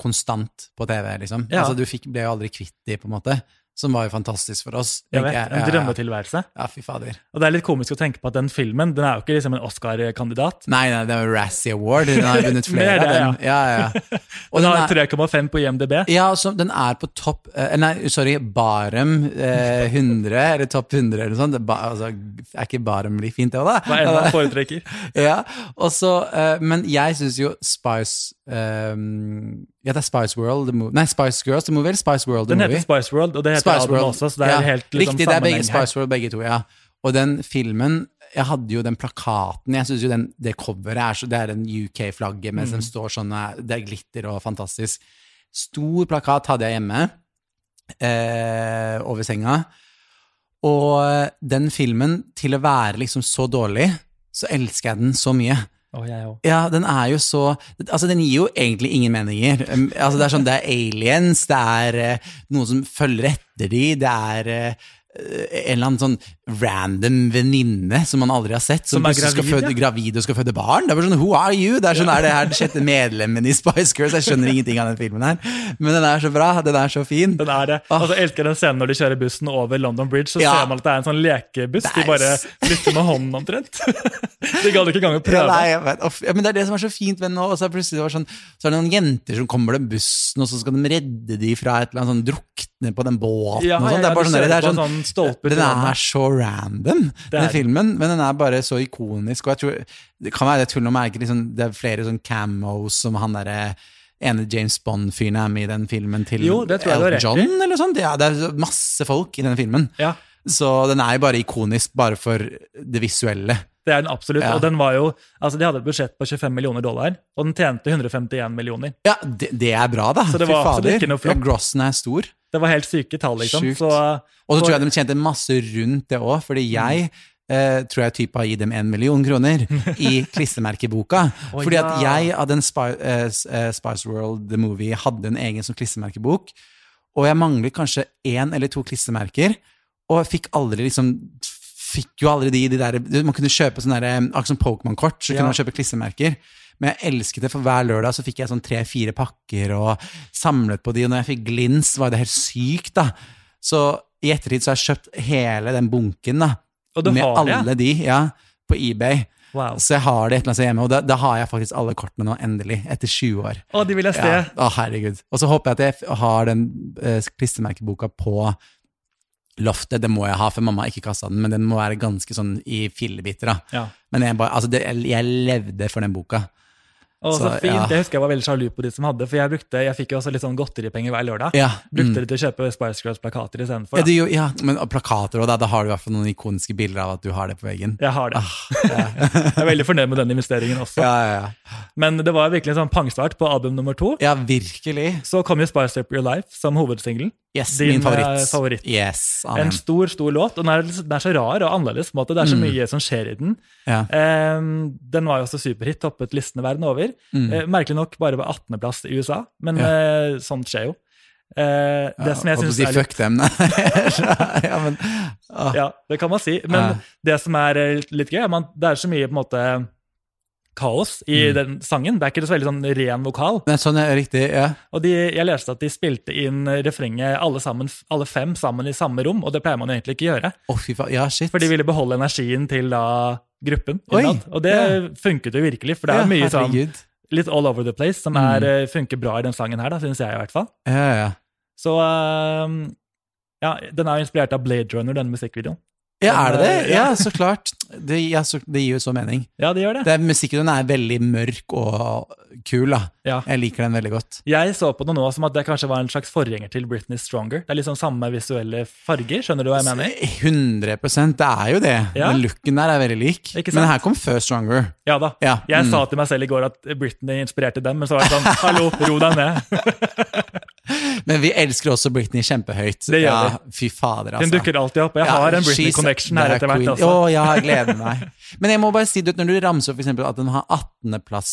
konstant på TV, liksom. Ja. Altså, du fikk, ble jo aldri kvitt de, på en måte. Som var jo fantastisk for oss. Jeg vet, En Ja, ja. drømmetilværelse. Ja, fy fader. Og det er litt komisk å tenke på at den filmen den er jo ikke liksom en Oscar-kandidat. Nei, nei, det er Razzie Award. Den har vunnet flere av dem. Ja, ja. Og Den den har er, 3,5 på IMDb. ja, så den er på topp eh, Nei, sorry, Barem eh, 100, eller topp 100 eller noe sånt. Det Ba, altså, er ikke Barem litt fint, det òg, da? Hva enn man foretrekker. Ja, og så, eh, Men jeg syns jo Spice ehm, Ja, det er Spice World the movie. Nei, Spice Girls the movie, eller Spice World the Den movie? heter Spice World, og det heter Spice World. også, så det er Ja, helt liksom, Riktig, det er begge. Spice World begge to, ja. Og den filmen Jeg hadde jo den plakaten Jeg syns jo den, det coveret er så Det er den UK-flagget mens Mm. de står sånn Det er glitter og fantastisk. Stor plakat hadde jeg hjemme eh, over senga. Og den filmen, til å være liksom så dårlig, så elsker jeg den så mye. Å, jeg også. Ja, den er jo så Altså, den gir jo egentlig ingen meninger. Um, Altså, det er sånn, det er aliens, det er eh, noen som følger etter de, det er eh, en eller annen sånn random venninne som man aldri har sett, som, Som er gravid, skal føde, ja. gravid og skal føde barn. Det er bare sånn, who are you? Det er sånn, er det her det sjette medlemmen i Spice Girls? Jeg skjønner ingenting av den filmen her, men den er så bra, den er så fin. Den er det. Og så elsker jeg den scenen når de kjører bussen over London Bridge, så Ja. ser man at det er en sånn lekebuss. De bare flytter med hånden omtrent. de gadd ikke engang å Ja, prøve. nei, jeg vet. Ja, men det er det som er så fint ved den nå. Og så er, plutselig det var sånn, så er det noen jenter som kommer til bussen, og så skal de redde de fra et eller annet sånn drukne på den båten. Ja, og sånn. ja, sånn, det sånn, sånn stolpe den er så random, den filmen, men den er bare så ikonisk. Og jeg tror, det kan være det tull å merke, liksom, det er flere sånn camos som han derre ene James Bond-fyren er med i den filmen til Jo, Elton. John, eller sånt. Ja, det er masse folk i den filmen. Ja, Så den er jo bare ikonisk bare for det visuelle. Det er den absolutt. Ja. Og den var jo, altså De hadde et budsjett på 25 millioner dollar, og den tjente 151 millioner. Ja, det, det er bra, da. Så det var absolutt fader. ikke noe flott. Ja, grossen er stor. Det var helt syke tall, liksom. Sjukt. Så, Og så tror jeg de tjente masse rundt det òg, fordi jeg eh, tror jeg typ har gitt dem en million kroner i klistremerkeboka. oh, fordi at jeg av den Spy, eh, eh, Spice World The Movie hadde en egen som klistremerkebok, og jeg manglet kanskje én eller to klistremerker, og jeg fikk aldri liksom Fikk jo aldri de, de der Man kunne kjøpe sånne der, akkurat som Pokémon-kort, så Ja. kunne man kjøpe klissemerker. Men jeg elsket det, for hver lørdag så fikk jeg sånn tre-fire pakker og samlet på de, og når jeg fikk glins, var det helt sykt, da. Så i ettertid så har jeg kjøpt hele den bunken, da. med alle de, ja, på eBay. Wow. Så jeg har det et eller annet sted hjemme, og da, da har jeg faktisk alle kortene nå, endelig, etter 20 år. Å, de vil jeg se. Ja. Å, herregud. Og så håper jeg at jeg har den eh, klistremerkeboka på loftet. Det må jeg ha, for mamma har ikke kasta den, men den må være ganske sånn i fillebiter. da. Ja. Men jeg, bare, altså det, jeg levde for den boka. Og så, Så, fint. ja. Jeg husker jeg var veldig sjalu på de som hadde, for jeg, brukte, jeg fikk jo også litt sånn godteripenger hver lørdag. Ja, Brukte mm. det til å kjøpe Spice Girls-plakater istedenfor. ja, da. ja, men plakater òg, da, da har du i hvert fall noen ikoniske bilder av at du har det på veggen. Jeg har det. Ah. Jeg er veldig fornøyd med den investeringen også. ja, ja, ja. Men det var virkelig en sånn pangstart på album nummer to. ja, virkelig. Så kom jo Spice Up Your Life som hovedsingelen. Yes, Din, min favoritt. eh, favoritt. Yes, En stor, stor låt, og den er, den er så rar og annerledes. på en måte. Det er så Mm. mye som skjer i den. Ja. Um, den var jo også superhit, toppet listene verden over. Mm. Uh, merkelig nok bare på 18.-plass i USA, men Ja. uh, sånt skjer jo. Uh, det som jeg syns si er litt fuck dem. ja, men, ah, Ja, det kan man si. Men Ja. det som er litt gøy, er at det er så mye på en måte kaos i Mm. den sangen. Det er ikke så veldig sånn ren vokal. Men sånn er riktig, ja. Og de, jeg leste at de spilte inn refrenget alle, sammen, alle fem sammen i samme rom, og det pleier man egentlig ikke gjøre. Å, fy faen. Ja, shit. For de ville beholde energien til da gruppen. Oi. Og det ja. funket jo virkelig, for det er Ja, mye sånn litt all over the place som er, mm. funker bra i den sangen her, da, syns jeg i hvert fall. Ja, ja, ja. Så um, ja, den er jo inspirert av Blade Runner, denne musikkvideoen. Ja, er det det? Eh, Ja, så klart. Det, ja, så, det gir jo så mening. Ja, det gjør det. Det er, musikken er veldig mørk og kul, da. Ja. Jeg liker den veldig godt. Jeg så på det nå som at det kanskje var en slags forgjenger til Britney Stronger. Det er liksom samme visuelle farger, skjønner du hva jeg mener? 100% Det er jo det. Ja. Den looken der er veldig lik. Ikke sant? Men her kom før Stronger. Ja da. Ja. Jeg mm. sa til meg selv i går at Britney inspirerte dem, men så var det sånn Hallo, ro deg ned. Men vi elsker også Britney kjempehøyt. Det gjør ja, Fy fader, altså. Hun dukker alltid opp. Jeg har en Britney connection her etter hvert. queen. Altså. Å, ja, jeg gleder meg. Men jeg må bare si, du når du ramser opp for eksempel at den har 18.-plass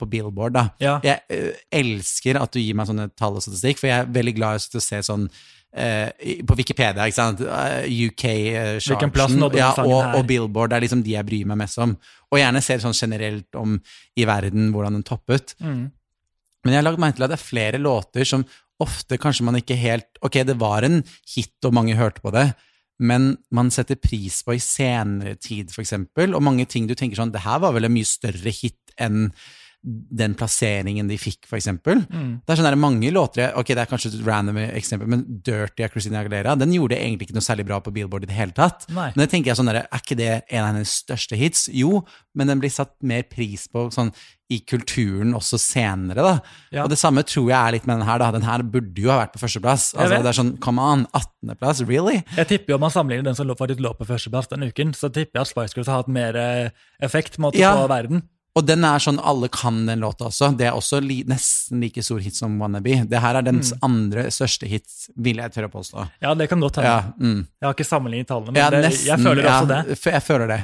på Billboard, da. Ja. Jeg uh, elsker at du gir meg sånne tall og statistikk, for jeg er veldig glad i å se sånn Uh, på Wikipedia, ikke sant? Uh, UK, uh, den ja, og, og Billboard, det er liksom de jeg bryr meg mest om. Og gjerne ser sånn generelt om i verden hvordan den toppet. Mm. Men jeg har lagt merke til at det er flere låter som ofte kanskje man ikke helt Ok, det var en hit, og mange hørte på det, men man setter pris på i senere tid, for eksempel, og mange ting du tenker sånn Det her var vel en mye større hit enn den plasseringen de fikk, for eksempel. Mm. Det er sånn der mange låter Ok, det er kanskje et random eksempel, men Dirty av Christina Aguilera, den gjorde egentlig ikke noe særlig bra på Billboard i det hele tatt. Nei. Men det tenker jeg sånn der, er ikke det en av hennes største hits? Jo, men den blir satt mer pris på sånn i kulturen også senere, da. Ja. Og det samme tror jeg er litt med den her, da. Den her burde jo ha vært på førsteplass. Altså, det er sånn, come on, 18.-plass, really? Jeg tipper jo Om man sammenligner den som faktisk lå på førsteplass den uken, så tipper jeg at Spice Girls har hatt mer eh, effekt måte, Ja. på verden. Og den er sånn, alle kan den låta også. Det er også li, nesten like stor hit som Wannabe. Det her er dens Mm. andre største hit, vil jeg tørre å påstå. Ja, det kan godt hende. Ja, mm. Jeg har ikke sammenlignet tallene, men ja det, nesten. jeg føler ja, også det. Jeg føler det.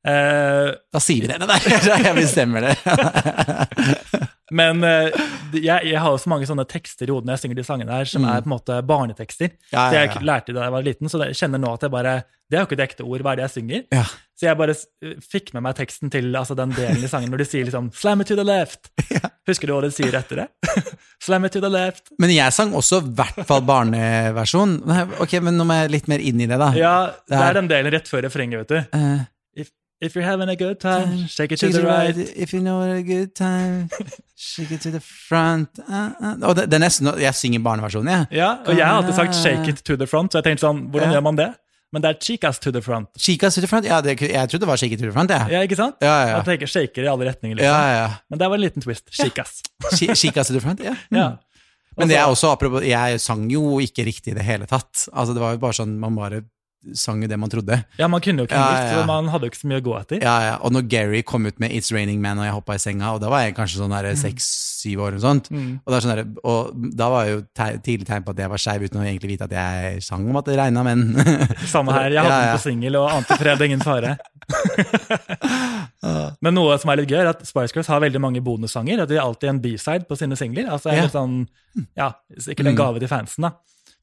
Uh, Da sier vi det. Nei, jeg bestemmer det. men eh, jeg, jeg har jo så mange sånne tekster i hodet når jeg synger de sangene her, som Mm. er på en måte barnetekster. Ja, ja, ja, jeg lærte da jeg var liten, så jeg kjenner nå at jeg bare Det er jo ikke et ekte ord, hva er det jeg synger? Så jeg bare fikk med meg teksten til altså den delen i sangen når de sier liksom 'slam it to the left'. Husker du hva de sier etter det? 'Slam it to the left'. Men jeg sang også i hvert fall barneversjon. Ok, men nå må jeg litt mer inn i det, da. Ja, det er- den delen rett før refrenget, vet du. Eh, If, you're having a good time, shake it to the, the right. right. If you know a good time, shake it to the front. Uh, uh. Og det, det er nesten, jeg synger barneversjonen, jeg. Ja, og jeg har alltid sagt 'shake it to the front', så jeg tenkte sånn, hvordan Ja. gjør man det? Men det er 'chicas to the front'. Chicas to the front? Ja, det, jeg trodde det var shake it to the front, jeg. Ja, ikke sant? Ja, ja, Jeg tenker shaker i alle retninger, liksom. ja, ja. Men det var en liten twist. Chicas. Chi- Chicas to the front, ja. Mm. Ja. Men det er også, apropos, jeg sang jo ikke riktig i det hele tatt. Altså, det var jo bare sånn, man bare sang jo det man trodde. ja, man kunne jo ikke Ja, engelsk, ja. så man hadde jo ikke så mye å gå etter. Ja, ja. Og når Gary kom ut med It's Raining Man, og jeg hoppa i senga, og da var jeg kanskje sånn der seks-syv år og sånt. Mm. Og, det er sånn der, og da var jo te tidlig tegn på at jeg var skeiv, uten å egentlig vite at jeg sang om at det regna menn. Samme her. Jeg hadde Ja, ja. den på singel og ante fred, ingen fare. Men noe som er litt gøy, er at Spice Girls har veldig mange bonussanger. At de har alltid en B-side på sine singler. Altså Ja. litt sånn, ja, Sikkert en Mm. gave til fansen, da.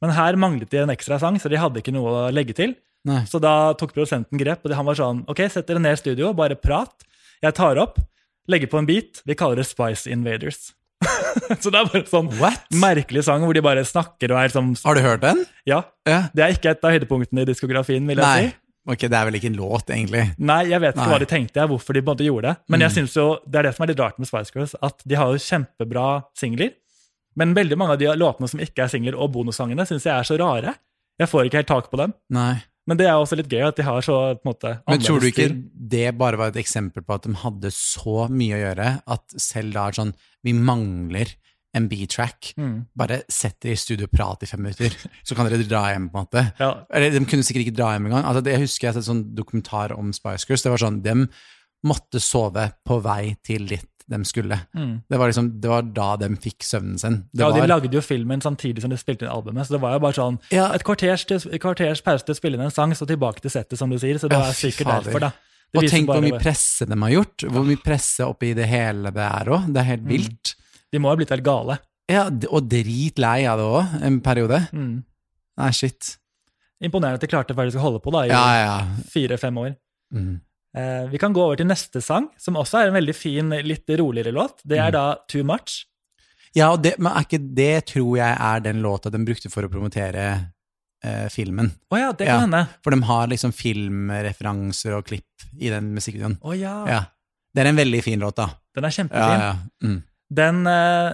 Men her manglet de en ekstra sang, så de hadde ikke noe å legge til. Nei. Så da tok produsenten grep, og han var sånn Ok, sett dere ned i studio, bare prat. Jeg tar opp, legger på en beat. Vi kaller det Spice Invaders. så det er bare sånn What? merkelig sang hvor de bare snakker og er sånn Har du hørt den? Ja. Ja. Det er ikke et av høydepunktene i diskografien, vil jeg Nei. si. Ok, det er vel ikke en låt, egentlig. Nei, jeg vet ikke Nei. hva de tenkte, hvorfor de på en måte gjorde det. Men jeg synes jo, det er det som er litt rart med Spice Girls, at de har jo kjempebra singler. Men veldig mange av de låtene som ikke er singler, og bonussangene, syns jeg er så rare. Jeg får ikke helt tak på dem. Nei. Men det er også litt gøy at de har så på en måte Men tror du ikke stil. det bare var et eksempel på at de hadde så mye å gjøre, at selv da er sånn Vi mangler en B-track. Mm. Bare sett dere i studio og prat i fem minutter, så kan dere dra hjem, på en måte. Ja, Eller de kunne sikkert ikke dra hjem engang. Altså, det, jeg husker jeg har sett sånn dokumentar om Spice Girls. Det var sånn, De måtte sove på vei til dit de skulle. mm. Det var liksom, det var da de fikk søvnen sin. Det ja, De var, lagde jo filmen samtidig som de spilte inn albumet, så det var jo bare sånn ja, et kvarters, til, et kvarters pause til å spille inn en sang, så tilbake til settet, som du sier. Så det Ja, er fy sikkert fader. derfor, da. Det og tenk hvor mye presse de har gjort. Hvor mye presse oppi det hele det er òg. Det er helt Mm. vilt. De må ha blitt helt gale. Ja, og dritlei av det òg, en periode. Mm. Nei, shit. Imponerende at de klarte faktisk å holde på da, i Ja, ja. ja. fire-fem år. Mm. Eh, vi kan gå over til neste sang, som også er en veldig fin, litt roligere låt. Det Mm. er da Too Much. Ja, det, men er ikke det tror jeg er den låta de brukte for å promotere eh, filmen. Å ja, det Ja. kan hende. For de har liksom filmreferanser og klipp i den musikkvideoen. Oh ja. Ja. Det er en veldig fin låt, da. Den er kjempefin. ja. Mm. Den, eh,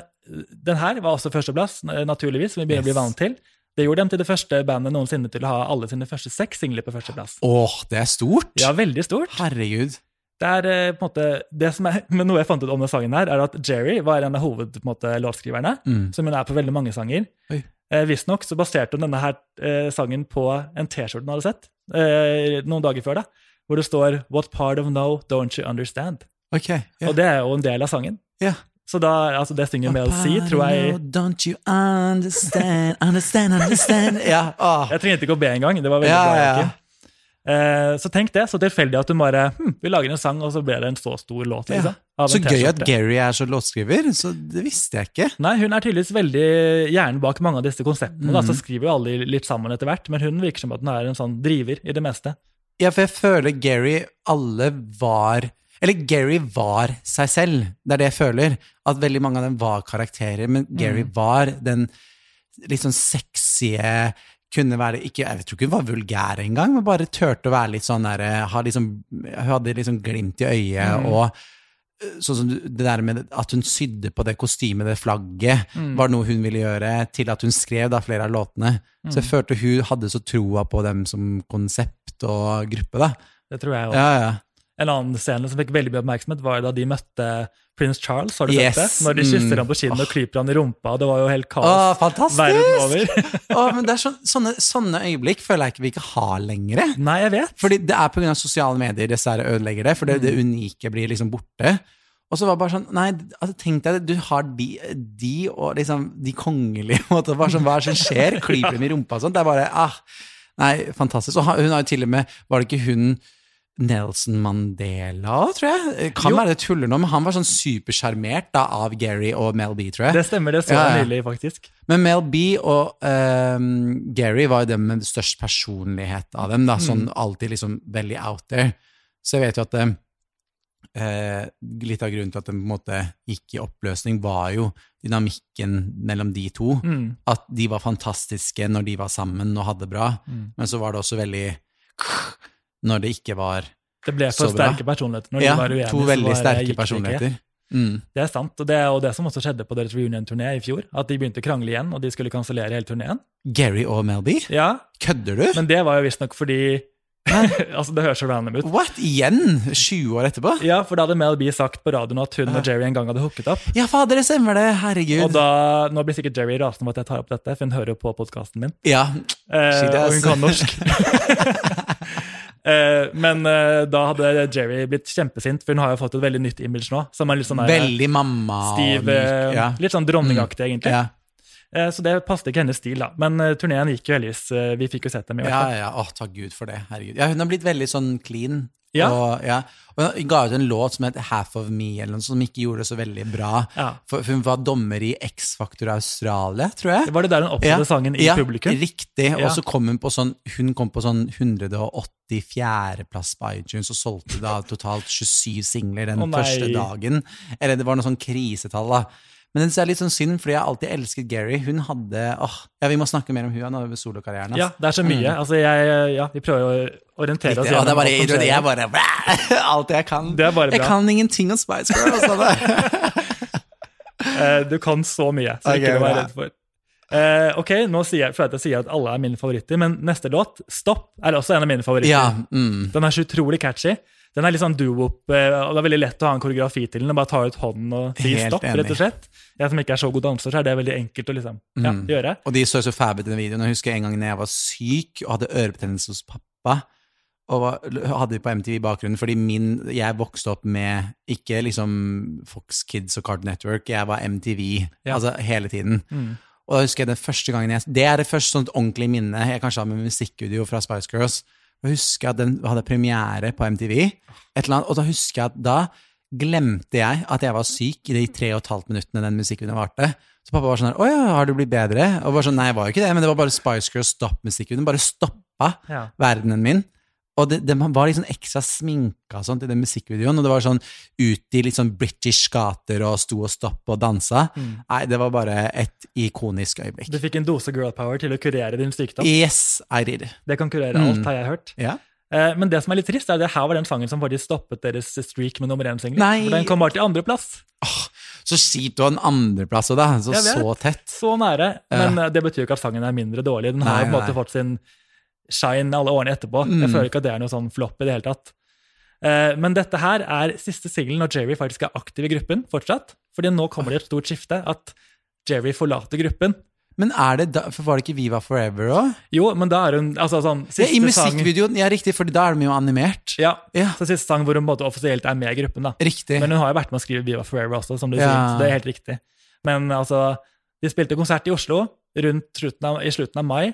den her var også førsteplass, naturligvis, som vi begynner å bli vant til. Det gjorde dem til det første bandet noensinne til å ha alle sine første seks singler på førsteplass. Åh, det er stort! Ja, veldig stort. Herregud. Det er eh, på en måte, det som er, men Noe jeg fant ut om den sangen, her, er at Jerry var en av hovedlåtskriverne. Mm. Som hun er på veldig mange sanger. Oi. Eh, Visstnok så baserte hun denne her eh, sangen på en T-skjorte hun hadde sett eh, noen dager før. da, Hvor det står 'What part of no don't you understand?' Ok. Ja. Og det er jo en del av sangen. Ja. Så da, altså det synger Mel C, tror jeg Don't you understand, understand, understand Ja, oh. Jeg trengte ikke å be engang. Det var veldig Ja, bra. ja, Eh, så tenk det. Så tilfeldig at du bare hm, Vi lager en sang, og så ble det en så stor låt. Ja. Liksom, Så gøy at Gary er så låtskriver, så det visste jeg ikke. Nei, Hun er tydeligvis veldig hjernen bak mange av disse konseptene. Da, Mhm. så skriver jo alle litt sammen etter hvert, men hun virker som at hun er en sånn driver i det meste. Ja, for jeg føler Gary alle var Eller Gary var seg selv. Det er det jeg føler. At veldig mange av dem var karakterer, men Gary var den litt sånn sexy kunne være ikke, Jeg tror ikke hun var vulgær engang, men bare turte å være litt sånn der ha liksom, Hun hadde liksom glimt i øyet, Mm. og eh, sånn som det der med at hun sydde på det kostymet, det flagget, Mm. var noe hun ville gjøre, til at hun skrev da flere av låtene. Så jeg følte hun hadde så troa på dem som konsept og gruppe, da. Det tror jeg også. Ja, ja. En annen scene som fikk veldig mye oppmerksomhet, var da de møtte prins Charles. har du Yes. sett det? Når de kysser Mm. ham på kinnet og klyper ham i rumpa. Det var jo helt kaos fantastisk! verden over. Å, men det er så, sånne, sånne øyeblikk føler jeg ikke vi ikke har lenger. Nei, jeg vet. Fordi det er pga. sosiale medier dessverre ødelegger det, for det, det unike blir liksom borte. Og så var det bare sånn Nei, altså, tenk deg, du har de, de og liksom de kongelige måte, bare sånn, Hva er det som skjer? Klyper dem i rumpa og sånn? Det er bare ah, Nei, fantastisk. Og hun har jo til og med Var det ikke hun Nelson Mandela, tror jeg? Kan Jo. være det tuller nå, men han var sånn supersjarmert av Gary og Mel B, tror jeg. Det stemmer, det så jeg ja. nylig, faktisk. Men Mel B og um, Gary var jo dem med størst personlighet av dem. da, Sånn alltid liksom veldig out there. Så jeg vet jo at det, eh, litt av grunnen til at den på en måte gikk i oppløsning, var jo dynamikken mellom de to. Mm. At de var fantastiske når de var sammen og hadde bra, Mm. men så var det også veldig når det ikke var så bra. Det ble for sterke personligheter. Når Ja, de var uenige, to veldig sterke personligheter. Mm. Det er sant, og det er det som også skjedde på deres reunion-turné i fjor. At de begynte å krangle igjen, og de skulle kansellere hele turneen. Gary og Mel B? Ja, Kødder du? men det var jo visstnok fordi Altså, det høres så random ut. What? Igjen? 20 år etterpå? Ja, for da hadde Mel B sagt på radioen at hun og Jerry en gang hadde hooket opp. Ja, fader, det stemmer det. Herregud. Og da, Nå blir sikkert Jerry rasende over at jeg tar opp dette, for hun hører jo på podkasten min. Ja, Eh, og hun kan norsk. eh, men eh, da hadde Jerry blitt kjempesint, for hun har jo fått et veldig nytt image nå. Som er litt sånn der, veldig mamma stiv, eh, Ja. litt sånn dronningaktig, egentlig. Ja, Eh, så det passet ikke hennes stil, da. Men turneen gikk jo heldigvis. eh, vi fikk jo sett dem i hvert ja, fall. ja. Å, takk Gud for det. Herregud. Ja, hun har blitt veldig sånn clean. Ja. Og, ja. og hun ga ut en låt som het Half of Me, eller noe som ikke gjorde det så veldig bra. Ja. For for hun var dommer i X-Factor Australia, tror jeg. Var det der hun oppsatte sangen i publikum? Riktig. Og så kom hun på sånn Hun kom på sånn 184.-plass på iTunes og solgte da totalt 27 singler den oh, første dagen. Eller det var noe sånn krisetall, da. Men det er litt sånn synd, fordi jeg har alltid elsket Gary. Hun hadde åh, Ja, vi må snakke mer om hun over solokarrieren. Ja, det er så mye. Altså, jeg, ja, vi prøver å orientere oss Riktig. Det er bare, alt skjer. jeg bare Alt jeg kan. Det er bare bra. Jeg kan ingenting om Spice Girls. altså. Eh, Du kan så mye, så okay, ikke du å være redd for. Uh, ok, nå sier jeg, føler jeg at jeg sier at alle er mine favoritter, men neste låt, Stopp, er også en av mine favoritter. Ja, mm. Den er så utrolig catchy. Den er litt sånn do-wop, eh, det er veldig lett å ha en koreografi til den. og Bare ta ut hånden og si Helt stopp, enig. rett og slett. Jeg som ikke er så god danser, så er det veldig enkelt å liksom, ja, Mm. gjøre. Og de så så fæle ut i den videoen. Jeg husker en gang da jeg var syk og hadde ørebetennelse hos pappa, og var, hadde på MTV i bakgrunnen, fordi min, jeg vokste opp med ikke liksom Fox Kids og Card Network, jeg var MTV Ja. altså hele tiden. Mm. Og da husker jeg den første gangen jeg, Det er det første sånt ordentlige minne jeg kanskje har med musikkvideo fra Spice Girls. Jeg husker at den hadde premiere på MTV, et eller annet, og da husker jeg at da glemte jeg at jeg var syk i de tre og et halvt minuttene den musikkvideoen varte. Så pappa var sånn her, 'Å ja, har du blitt bedre?' Og var sånn, Nei, jeg var jo ikke det, men det var bare Spice Girls stopp-musikkvideoen. Bare stoppa Ja. verdenen min. Og det, det var sånn ekstra sminka og sånt i den musikkvideoen, og det var sånn ut i litt sånn British gater og sto og stopp og dansa. Nei, det var bare et ikonisk øyeblikk. Du fikk en dose girl power til å kurere din sykdom. Yes, I did. Det kan kurere Mm. alt, har jeg hørt. Ja. Eh, Men det som er litt trist, er at det her var den sangen som faktisk stoppet deres streak med nummer én-singler. Den kom bare til andreplass. Så kjipt å ha en andreplass og da, så, så tett. Så nære. Men uh. det betyr jo ikke at sangen er mindre dårlig. Den har på en måte fått sin shine alle årene etterpå. Mm. Jeg føler ikke at det er noe sånn flopp i det hele tatt. Eh, Men dette her er siste singelen når Jerry faktisk er aktiv i gruppen fortsatt. Fordi nå kommer det et stort skifte, at Jerry forlater gruppen. Men er det da, for var det ikke Viva Forever òg? Jo, men da er hun altså sånn Ja, I musikkvideoen, ja riktig, for da er de jo animert. Ja, Ja. så siste sang hvor hun både offisielt er med i gruppen. da. Riktig. Men hun har jo vært med å skrive Viva Forever også, som du Ja. sier. Så det er helt riktig. Men altså, de spilte konsert i Oslo rundt slutten av, i slutten av mai.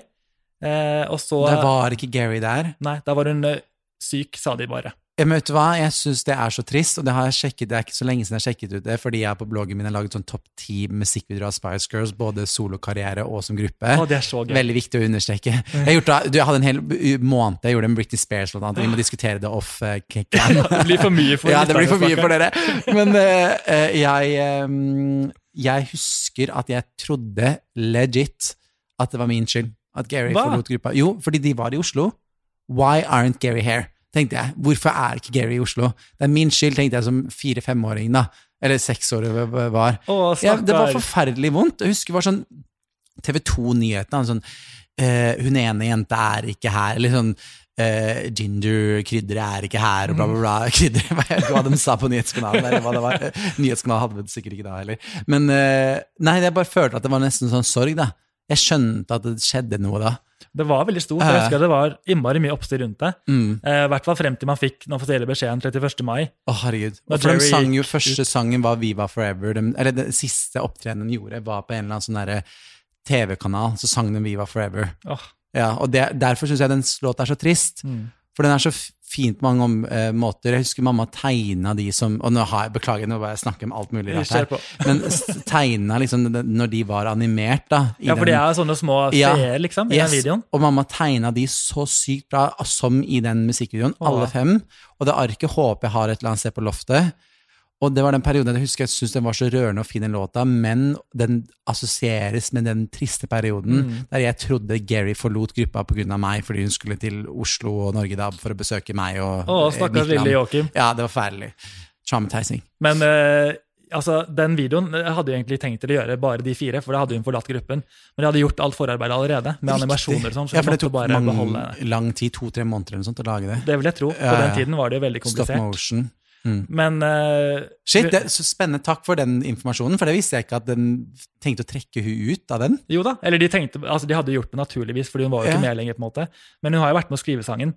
Eh, og så Der var ikke Gary der. Nei, da var hun eh, syk, sa de bare. Ja, men vet du hva, jeg syns det er så trist, og det har jeg sjekket, det er ikke så lenge siden jeg sjekket ut det, fordi jeg på bloggen min har laget sånn topp ti musikkvideoer av Spice Girls, både solokarriere og som gruppe. Å, det er så gøy. Veldig viktig å understreke. Jeg, gjort, du, jeg hadde en hel måned, jeg gjorde en Britney Spears, blant annet. Vi må diskutere det off uh, cam. Det blir for mye for ja, det blir for mye for dere. Men eh, jeg, um, jeg husker at jeg trodde legit at det var min skyld at Gary Hva? forlot gruppa. Jo, fordi de var i Oslo. Why aren't Gary here? tenkte jeg. Hvorfor er ikke Gary i Oslo? Det er min skyld, tenkte jeg som fire-femåring, da. Eller seks år var. Å, Ja, det var forferdelig vondt. Jeg husker det var sånn TV 2-nyhetene. Sånn, uh, hun ene jenta er ikke her. Eller sånn uh, Ginger-krydderet er ikke her, og bla, bla, bla. Krydder, hva de sa på nyhetskanalen. Eller hva det var. Eh, Nyhetskanalen hadde vi sikkert ikke da heller. Men uh, nei, jeg bare følte at det var nesten sånn sorg, da. Jeg skjønte at det skjedde noe da. Det var veldig stort. Jeg husker det var innmari mye oppstyr rundt det. Mm. Eh, I hvert fall frem til man fikk den offisielle beskjeden 31. mai. Å, herregud. Og for de sang jo Første sangen var Viva Forever. De, eller den siste opptredenen de gjorde, var på en eller annen sånn TV-kanal. Så sang de Viva Forever. Oh. Ja, og det, Derfor syns jeg den låta er så trist. mm. For den er så fint på mange om, eh, måter. Jeg husker mamma tegna de som Og nå har jeg, beklager, nå bare snakker om alt mulig rart her. Men tegna liksom når de var animert, da. i Ja, for de er sånne små Ja. liksom, i Yes, den videoen. Og mamma tegna de så sykt bra som i den musikkvideoen, oh. alle fem. Og det arket håper jeg har et eller annet sted på loftet. Og det var den perioden jeg husker jeg syntes den var så rørende og fin, den låta, men den assosieres med den triste perioden Mm. der jeg trodde Gary forlot gruppa pga. meg, fordi hun skulle til Oslo og Norge da for å besøke meg og Å, eh, stakkars lille Joakim. Ja, det var forferdelig. Traumatizing. Men eh, altså, den videoen jeg hadde jeg egentlig tenkt til å gjøre bare de fire, for da hadde hun forlatt gruppen. Men jeg hadde gjort alt forarbeidet allerede, med Riktig. animasjoner og sånn. Så ja, for det tok mange, beholde lang tid, to-tre måneder eller noe sånt, å lage det. Det vil jeg tro. På Ja, ja. den tiden var det jo veldig Stop motion. Mm. Men uh, Shit, det er så spennende. Takk for den informasjonen, for det visste jeg ikke at den tenkte å trekke hun ut av den. jo da, eller de tenkte, altså de hadde gjort det naturligvis, fordi hun var jo ikke Ja. med lenger. på en måte. Men hun har jo vært med å skrive sangen.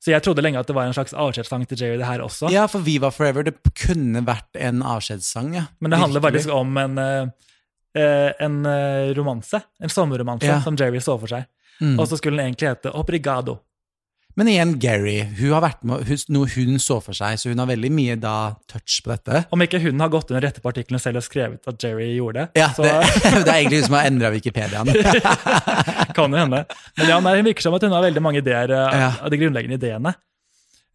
Så jeg trodde lenge at det var en slags avskjedssang til Jerry, det her også. Ja, for Viva Forever, det kunne vært en avskjedssang, ja. Men det handler faktisk om en, eh, eh, en romanse, en sommerromanse, Ja. som Jerry så for seg. Mm. Og så skulle den egentlig hete Obrigado. Men igjen, Gary, hun har vært med, hun, noe hun så for seg, så hun har veldig mye da touch på dette. Om ikke hun har gått under rette på selv og skrevet at Jerry gjorde det, Ja, så det, det er egentlig hun som har endra Wikipediaen. kan jo hende. Men ja, nei, hun virker som at hun har veldig mange ideer eh, Ja. av de grunnleggende ideene.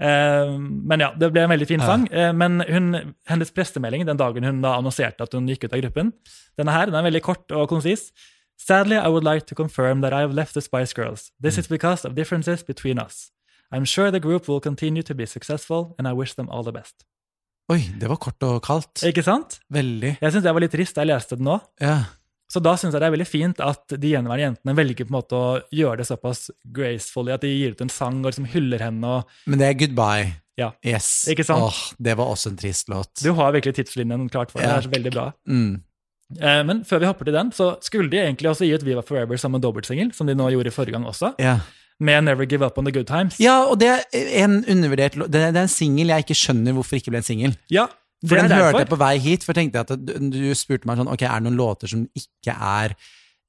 Uh, men ja, det ble en veldig fin Ja. sang. Eh, men hun, hennes pressemelding den dagen hun da annonserte at hun gikk ut av gruppen, denne her, den er veldig kort og konsis. Sadly, I would like to confirm that I have left the Spice Girls. This is because of differences between us. I'm sure the group will continue to be successful, and I wish them all the best. Oi, det var kort og kaldt. Ikke sant? Veldig. Jeg syns det var litt trist da jeg leste den nå. Ja. Så da syns jeg det er veldig fint at de gjenværende jentene velger på en måte å gjøre det såpass gracefully at de gir ut en sang og liksom hyller henne. og Men det er goodbye. Ja. Yes. Ikke sant? Åh, det var også en trist låt. Du har virkelig tidslinjen klart for deg. Ja. Det er så veldig bra. Mm. Eh, men før vi hopper til den, så skulle de egentlig også gi ut Viva Forever som en dobbeltsingel, som de nå gjorde i forrige gang også, Ja. med Never Give Up On The Good Times. ja, og det er en undervurdert. Det er en singel jeg ikke skjønner hvorfor ikke ble en singel. Ja, For den hørte jeg på vei hit, for tenkte jeg at du, du spurte meg sånn, ok, er det noen låter som ikke er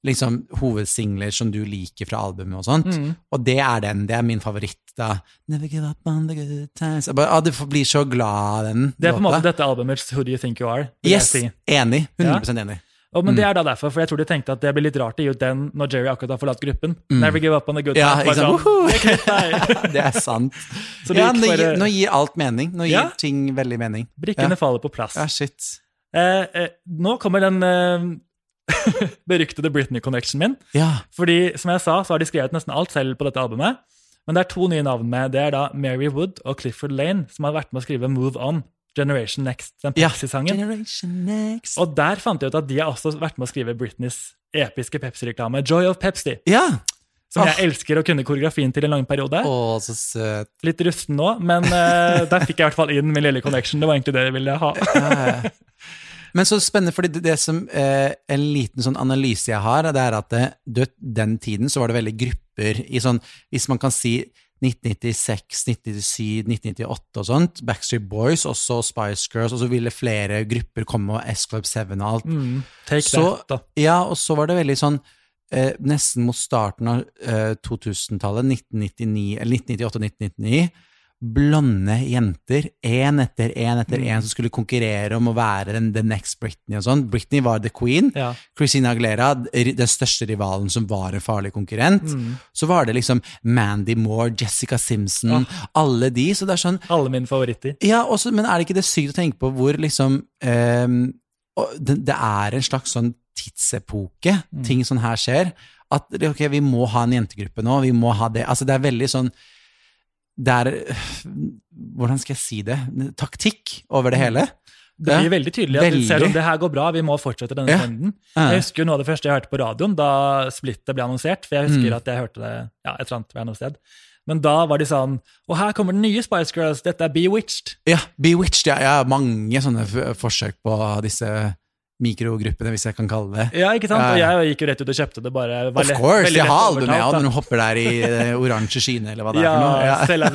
liksom hovedsingler som du liker fra albumet og sånt? Mm. Og det er den, det er min favoritt da. Never give up on the good times. Bare, ah, du blir så glad av den Det er på en måte dette albumets Who Do You Think You Are? Yes, si. enig. 100% enig. Oh, men det Mm. er da derfor, for jeg tror de tenkte at det blir litt rart ut den når Jerry akkurat har forlatt gruppen. Never give up on the good Mm. Ja, sant? Woohoo! det er. Det sant. Så det ja, nå, gir, nå gir alt mening. Nå gir Ja. ting veldig mening. Brikkene Ja. faller på plass. Ja, shit. Eh, eh, nå kommer den eh, beryktede Britney Connection min. Ja. Fordi, som jeg sa, så har de skrevet nesten alt selv på dette albumet. Men det er to nye navn med. Det er da Mary Wood og Clifford Lane, som har vært med å skrive Move On, Generation Next, den Pepsi-sangen. Ja, Og der fant jeg ut at de har også vært med å skrive Britneys episke Pepsi-reklame, Joy of Pepsi, Ja. som Ah. jeg elsker å kunne koreografien til en lang periode. Oh, så søt. Litt rusten nå, men uh, der fikk jeg i hvert fall inn min lille connection. Det var egentlig det jeg ville ha. Men så spennende, fordi det, det som eh, En liten sånn analyse jeg har, det er at det, du, den tiden så var det veldig grupper i sånn Hvis man kan si 1996, 1997, 1998 og sånt. Backstreet Boys, også Spice Girls, og så ville flere grupper komme, og S Club 7 og alt. Mm, take Så- that, da. Ja, og så var det veldig sånn eh, Nesten mot starten av eh, 2000-tallet, 1999, eller 1998 og 1999, blonde jenter, én etter én etter én, som skulle konkurrere om å være den, the next Britney og sånn. Britney var the queen. Ja. Christina Aguilera, den største rivalen som var en farlig konkurrent. Så var det liksom Mandy Moore, Jessica Simpson, alle de. Så det er sånn Alle mine favoritter. ja, også, men er det ikke det sykt å tenke på hvor liksom um, det, det er en slags sånn tidsepoke, ting sånn her skjer. At ok, vi må ha en jentegruppe nå, vi må ha det. Altså, det er veldig sånn Det er Hvordan skal jeg si det? Taktikk over det hele. Det blir veldig tydelig at Veldig. vi ser om det her går bra, vi må fortsette denne Ja. trenden. Ja. Jeg husker noe av det første jeg hørte på radioen, da splittet ble annonsert. For jeg husker Mm. at jeg hørte det ja, et eller annet annet sted. Men da var de sånn Og her kommer den nye Spice Girls, dette er Bewitched. Ja, Bewitched. Ja, jeg har mange sånne forsøk på disse mikrogruppene, hvis jeg kan kalle det. Ja, ikke sant? Ja, Og jeg gikk jo rett ut og kjøpte det. bare var Of course! Jeg har albumet overtalt, når du hopper der i det oransje skyene, eller hva det er for noe. Ja, Ja. la.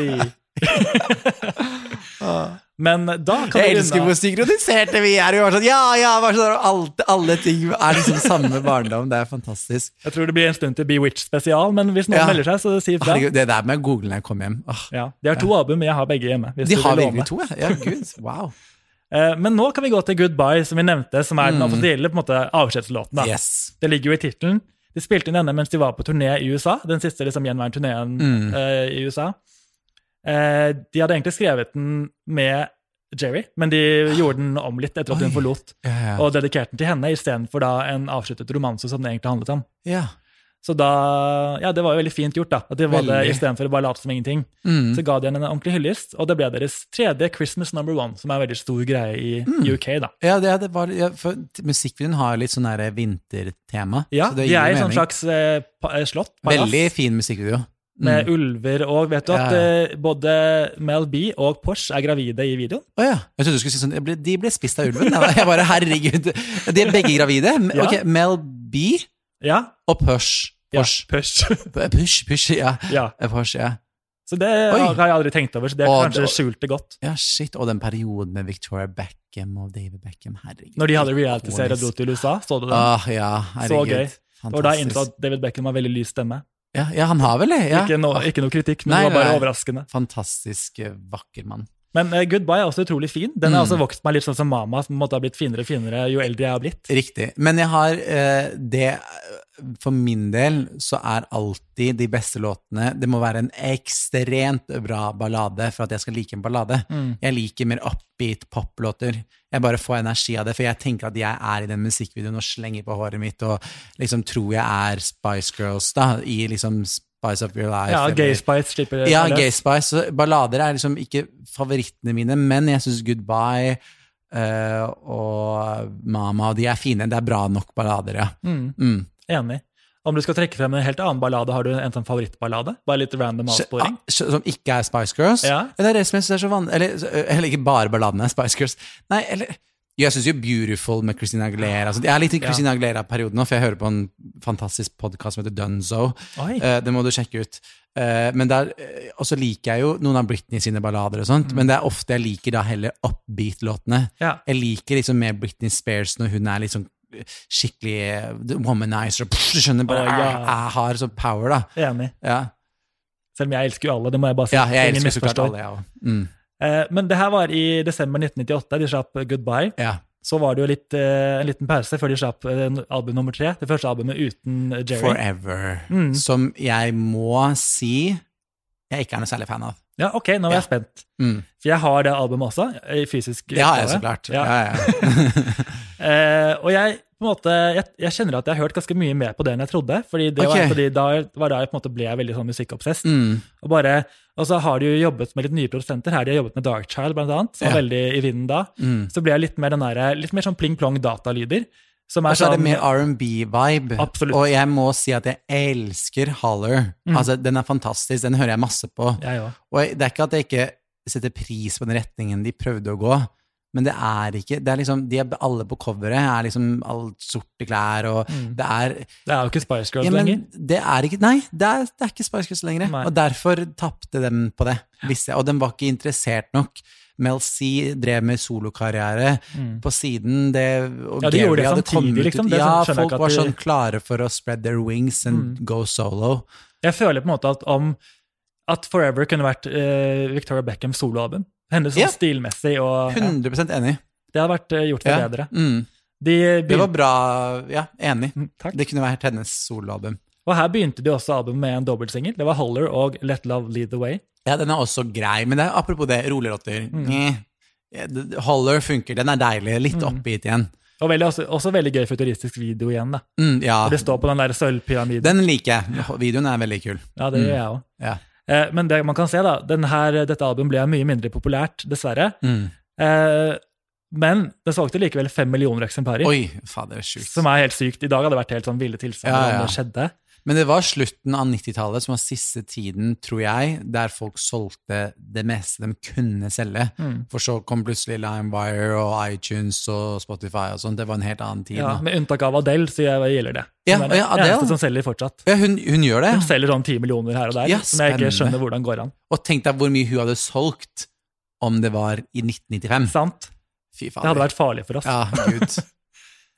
Men da kan Jeg vi elsker hvor synkroniserte vi er. Vi var sånn, ja, ja, bare sånn, alt, alle ting er liksom samme barndom. Det er fantastisk. Jeg tror det blir en stund til Bewitched spesial, men hvis noen Ja. melder seg, så si ifra. Det der med å google når jeg kommer hjem. Åh, Ja, de har to album, men jeg har begge hjemme. de har virkelig to, ja. ja. Gud, wow. Eh, Men nå kan vi gå til Goodbye, som vi nevnte, som er den offisielle på en måte, avskjedslåten. Mm. Yes. Det ligger jo i tittelen. De spilte inn denne mens de var på turné i USA, den siste liksom, gjenværende turneen Mm. uh, i USA. Uh, de hadde egentlig skrevet den med Jerry, men de gjorde den om litt etter at hun forlot, Ja, ja. og dedikerte den til henne istedenfor en avsluttet romanse som den egentlig handlet om. ja. Så da, ja, det var jo veldig fint gjort, da. At de var det istedenfor å bare late som ingenting. Mm. Så ga de henne en ordentlig hyllest, og det ble deres tredje Christmas number one, som er en veldig stor greie i Mm. UK, da. Ja, det, det var, ja, for musikkvideoen har litt sånn derre vintertema. Ja, så det de er i sånn slags eh, pa- eh, slott, palass, Veldig fin musikkvideo. med Mm. ulver, og vet du Ja, at eh, både Mel B og Porsche er gravide i videoen? Å ja. Jeg trodde du skulle si sånn ble, De ble spist av ulven. Jeg bare, herregud. De er begge gravide. Ok, Mel B Ja. og Push. Ja Push. Push. Push, push, ja. ja. Push, ja. Så det Oi. har jeg aldri tenkt over, så det er kanskje skjult det godt. Ja, shit. Og den perioden med Victoria Beckham og David Beckham, herregud. Når de hadde reality-serie og dro til USA, så du den? Ah, ja, herregud. gøy. Det var da jeg innså at David Beckham har veldig lys stemme. Ja, ja, han har vel det. Ja. Ikke, noe, ikke noe kritikk, men Nei, det var bare nei. overraskende. Fantastisk eh, vakker mann. Men uh, Goodbye er også utrolig fin. Den har Mm. også vokst meg litt sånn som Mama, som måtte ha blitt finere og finere jo eldre jeg har blitt. Riktig. Men jeg har uh, det For min del så er alltid de beste låtene Det må være en ekstremt bra ballade for at jeg skal like en ballade. Mm. Jeg liker mer upbeat poplåter. Jeg bare får energi av det, for jeg tenker at jeg er i den musikkvideoen og slenger på håret mitt og liksom tror jeg er Spice Girls, da, i liksom Spice Up Your Life. Ja, eller- Gay Spice slipper Ja. Gay Spice. Ballader er liksom ikke favorittene mine, men jeg syns Goodbye uh, og Mama, de er fine. Det er bra nok ballader, ja. Mm, Mm. enig. Om du skal trekke frem en helt annen ballade, har du en sånn favorittballade? Bare litt random avsporing? Ah, Som ikke er Spice Girls? Ja. Er er vanlig Eller, eller ikke bare balladene, Spice Girls. Nei, eller Jeg syns jo Beautiful med Christina Aguilera altså, Jeg er litt i Ja. Christina Aguilera-perioden nå, for jeg hører på en fantastisk podkast som heter Dunzo. Eh, det må du sjekke ut. Uh, men der, uh, Og så liker jeg jo noen av Britney sine ballader og Mm. sånt, men det er ofte jeg liker da heller upbeat-låtene. Ja. Jeg liker liksom mer Britney Spears når hun er liksom skikkelig eh, womanizer. Pff, skjønner, bare oh, ja. jeg, jeg har sånn power, da. Enig. Ja, Selv om jeg elsker jo alle, det må jeg bare si. ja jeg elsker så klart alle, jeg òg. Mm. Eh, men det her var i desember 1998. De slapp Goodbye. Ja. Så var det jo litt, eh, en liten pause før de slapp eh, album nummer tre. Det første albumet uten Jerry. Forever. Mm. Som jeg må si jeg ikke er noe særlig fan av. Ja, ok, nå er jeg spent. Mm. For jeg har det albumet også, i fysisk Det har jeg så klart. Ja. Ja, ja. Eh, og jeg, måte, jeg, jeg kjenner at jeg har hørt ganske mye mer på det enn jeg trodde. fordi det okay. var, fordi da var da jeg på en måte ble veldig sånn musikkobsess. Mm. Og, bare, og så har de jo jobbet med litt nye produsenter her. De har jobbet med Darkchild, blant annet, som var veldig i vinden da. Mm. Så ble jeg litt mer, den der, litt mer sånn pling-plong datalyder. Som Og er så er det sånn mer R&B-vibe. Og jeg må si at jeg elsker Holler. Mm. Altså, Den er fantastisk, den hører jeg masse på. Jeg. Og det er ikke at jeg ikke setter pris på den retningen de prøvde å gå, men det er ikke det er liksom, De er alle på coveret er liksom alt sorte klær, og Mm. det er Det er jo ikke Spice Girls ja, men lenger. det er ikke Nei, det er, det er ikke Spice Girls lenger. Nei. Og derfor tapte de på det. Visste jeg. Og de var ikke interessert nok. Mel C drev med solokarriere Mm. på siden. Det, og Ja, de gjorde det samtidig, liksom. Det ja, jeg folk var sånn klare for å spread their wings and Mm. go solo. Jeg føler på en måte at om at Forever kunne vært uh, Victoria Beckhams soloalbum. Hennes sånn yeah. stilmessig og ja, 100% enig. Det hadde vært uh, gjort for bedre. Mm. De Det var bra. Ja, enig. Mm, Takk. Det kunne vært hennes soloalbum. Og her begynte de også albumet med en dobbeltsingel. Det var Holler og Let Love Lead The Way. Ja, den er også grei, men det er, apropos det, roligrotter. Mm. Holler funker, den er deilig. Litt Mm. oppgitt igjen. Og veldig, også, også veldig gøy futuristisk video igjen. da. Mm, ja, det står på den der sølvpyramiden. den liker jeg. Videoen er veldig kul. Ja, det gjør jeg òg. Ja. Eh, men det man kan se, da, den her, dette albumet ble mye mindre populært, dessverre. Mm. Eh, men det solgte likevel fem millioner eksemplarer. Oi, faen, det er sykt. Som er helt sykt. I dag hadde det vært helt sånn ville tilstander Ja, ja. om det skjedde. Men det var slutten av 90-tallet som var siste tiden, tror jeg, der folk solgte det meste de kunne selge. Mm. For så kom plutselig LimeWire og iTunes og Spotify og sånt. Det var en helt annen tid. Ja, da. med unntak av Adele, så jeg, gjelder det. Ja, Hun er den ja, Adele. eneste som selger fortsatt. Ja, hun, hun gjør det. Hun selger sånn ti millioner her og der, Ja, som jeg ikke skjønner hvordan går an. Og tenk deg hvor mye hun hadde solgt om det var i 1995. Sant? Fy Det hadde vært farlig for oss. Ja, gud.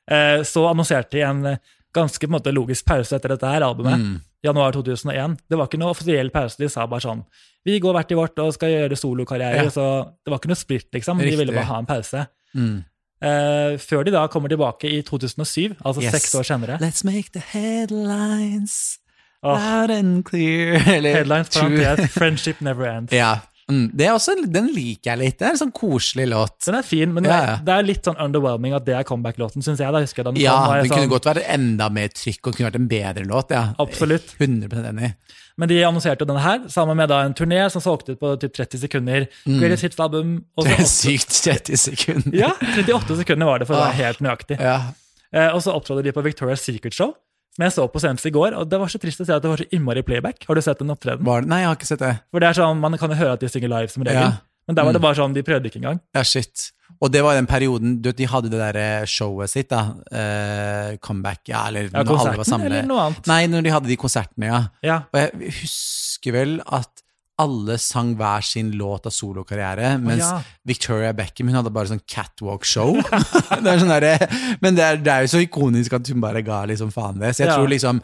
Eh, Så annonserte de en eh, ganske på en måte, logisk pause etter dette her albumet. Mm. Januar 2001. Det var ikke noe offisiell pause. De sa bare sånn Vi går hvert i vårt og skal gjøre solokarriere. Ja. Så det var ikke noe splitt, liksom. De ville bare ha en pause. Mm. Uh, før de da kommer tilbake i 2007, altså Yes. seks år senere. Let's make the headlines oh. loud and clear. Eller, headlines, parentes, 'Friendship Never Ends'. Ja. Mm. Det er også, den liker jeg litt. Det er en sånn koselig låt. Den er fin, men Ja, ja. det er litt sånn underwhelming at det er comeback-låten, syns jeg. da husker jeg den Ja, kom, den sånn, kunne godt vært enda mer trykk og kunne vært en bedre låt. ja. Absolutt. 100 enig. Men de annonserte jo denne her, sammen med da en turné som solgte ut på typ 30 sekunder. Greatest Hits-album. Mm. Det er sykt 30 sekunder. Ja, 38 sekunder var det, for å Ah. være helt nøyaktig. Ja. Eh, og så opptrådte de på Victoria's Secret Show, som jeg så på senest i går. Og det var så trist å se at det var så innmari playback. Har du sett den opptredenen? Var det? Nei, jeg har ikke sett det. For det er sånn, Man kan jo høre at de synger live som regel, Ja. men der var det Mm. bare sånn, de prøvde ikke engang. Ja, shit. Og det var den perioden du de hadde det der showet sitt, da. Uh, comeback, ja, eller Ja, når alle var samlet. eller noe annet. Nei, når de hadde de konsertene, ja. Ja, Og jeg husker vel at alle sang hver sin låt av solokarriere, mens ja. Victoria Beckham hun hadde bare sånn catwalk-show. det sånn der, men det er, det er jo så ikonisk at hun bare ga liksom faen det. Så jeg Ja. tror liksom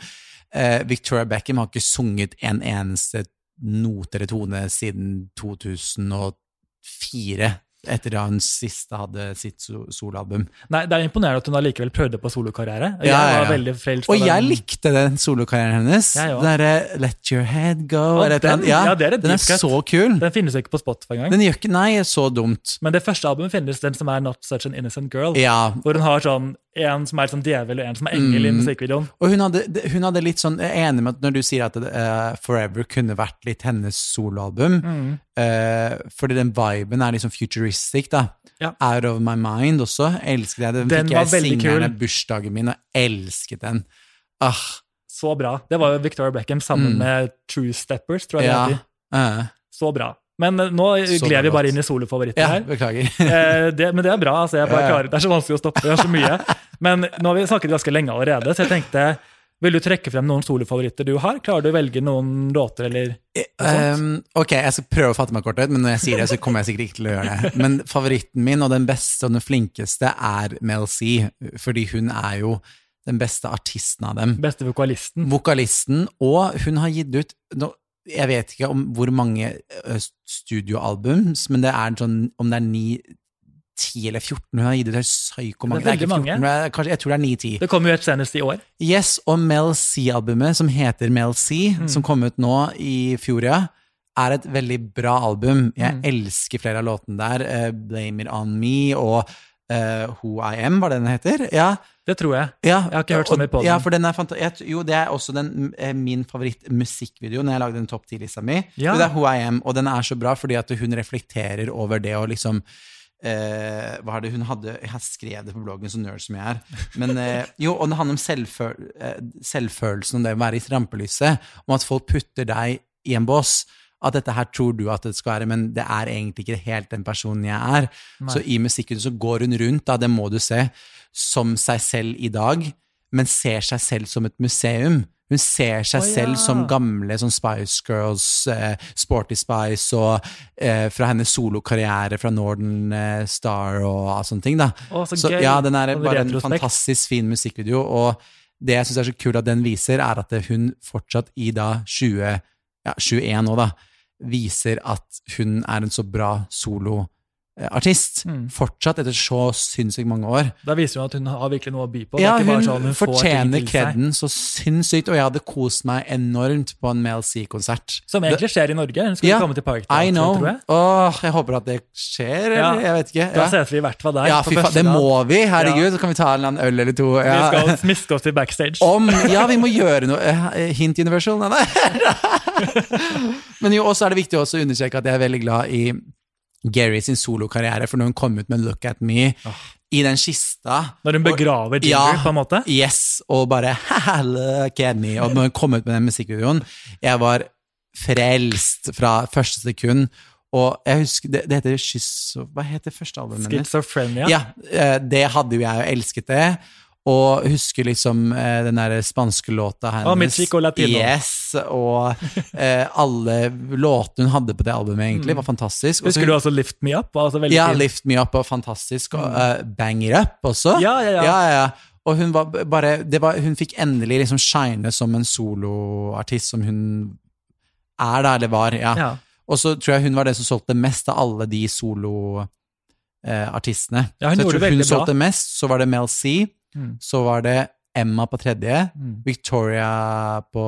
eh, Victoria Beckham har ikke sunget en eneste note eller tone siden 2004. Etter da hun siste hadde sitt so soloalbum. Nei, Det er imponerende at hun allikevel prøvde på solokarriere. Ja, ja, ja. Og jeg den. likte den solokarrieren hennes. Den derre Let your head go. Eller den- ja, ja, det er den er så kul. Den finnes jo ikke på Spotify engang. Den gjør ikke Nei, så dumt. Men det første albumet finnes, den som er Not Such an Innocent Girl. Ja, Hvor hun har sånn en som er liksom djevel, og en som er engel i Mm. musikkvideoen. Og hun hadde, hun hadde litt sånn, jeg er enig med at når du sier at uh, Forever kunne vært litt hennes soloalbum, Mm. uh, fordi den viben er liksom futuristic, da. Ja. Out of my mind også. Elsket jeg. Den, Den fikk jeg singeren kul. bursdagen min, og elsket den. Ah, Så bra. Det var jo Victoria Beckham sammen Mm. med True Steppers, tror jeg ja. det heter. eh, Så bra. Men eh, nå Så gled vi bare inn i solofavoritter ja, her. beklager. Eh, det, men det er bra. altså jeg bare klarer, Det er så vanskelig å stoppe. Det har så mye. Men nå har vi snakket ganske lenge allerede, så jeg tenkte Vil du trekke frem noen solofavoritter du har? Klarer du å velge noen låter, eller noe Um, ok, jeg skal prøve å fatte meg kort ut, men når jeg sier det, så kommer jeg sikkert ikke til å gjøre det. Men favoritten min, og den beste og den flinkeste, er Mel C, fordi hun er jo den beste artisten av dem. beste vokalisten? Vokalisten, og hun har gitt ut Jeg vet ikke om hvor mange studioalbums, men det er sånn om det er ni 10 eller 14 hun har gitt ut psyko-mange. Det er veldig ikke 14, mange. det er kanskje, jeg tror det er 9-10. Det kom jo et senest i år. Yes, og Mel C-albumet, som heter Mel C, Mm. som kom ut nå i fjor, ja, er et veldig bra album. Jeg Mm. elsker flere av låtene der. Uh, Blame It On Me og uh, Who I Am, var det den heter? Ja, Det tror jeg. ja. Jeg har ikke hørt så mye på den. Ja, for den er fanta- Jo, det er også den, eh, min favoritt-musikkvideo når jeg lagde den topp 10-lista mi. Ja. Det er Who I Am, og den er så bra fordi at hun reflekterer over det å liksom Eh, hva er det hun hadde Jeg har skrevet det på bloggen, så nerd som jeg er. Men eh, jo, og det handler om selvføl eh, selvfølelsen, om det å være i rampelyset. Om at folk putter deg i en bås. At dette her tror du at det skal være, men det er egentlig ikke helt den personen jeg er. Nei. Så i musikken så går hun rundt, da, det må du se, som seg selv i dag, men ser seg selv som et museum. Hun ser seg oh, ja. selv som gamle sånn Spice Girls, eh, Sporty Spice, og eh, fra hennes solokarriere fra Northern eh, Star og sånne ting. da. Oh, så, Så ja, den er bare en fantastisk fin musikkvideo, og det jeg syns er så kult at den viser, er at hun fortsatt i da 20, ja, 21 nå, da, viser at hun er en så bra soloartist. Mm. Fortsatt etter så sinnssykt mange år. Da viser hun at hun har virkelig noe å by på. Ja, hun, sånn hun fortjener kreden så sinnssykt, og jeg hadde kost meg enormt på en Mel C-konsert. Som egentlig skjer i Norge. Hun skal Ja, komme til Parkteatret, tror jeg. Åh, jeg håper at det skjer, eller? Ja. Jeg vet ikke. Da Ja, ses vi i hvert fall der. ja fy faen, det må vi! Herregud, så kan vi ta en øl eller to. Vi skal smiske oss til backstage. Om Ja, vi må gjøre noe. Eh, Hint Universal? Nei, nei. Men jo, også er det viktig også å understreke at jeg er veldig glad i Gary sin solokarriere, for når hun kom ut med Look At Me i den kista Når hun begraver Ginger, Ja. på en måte. Yes, og bare «Haha, Look at me. Og når hun kom ut med den musikkvideoen, jeg var frelst fra første sekund. Og jeg husker, det, det heter Schizo... Hva heter første albumet hennes? Schizophrenia. Ja, eh, det hadde jo jeg og elsket det. Og husker liksom eh, den der spanske låta hennes. Oh, Yes, og eh, alle låtene hun hadde på det albumet, egentlig, var fantastisk. Og Husker du også Lift Me Up? var Altså ja, fin. Lift Me Up var fantastisk. Og uh, Bang It Up også. Ja, ja, ja. ja, ja. Og hun var bare det var, Hun fikk endelig liksom shine som en soloartist som hun er, da, eller var. ja. Ja. Og så tror jeg hun var den som solgte mest av alle de soloartistene. Ja, hun så jeg tror hun solgte bra. mest, så var det Mel C, Mm. så var det Emma på tredje, Mm. Victoria på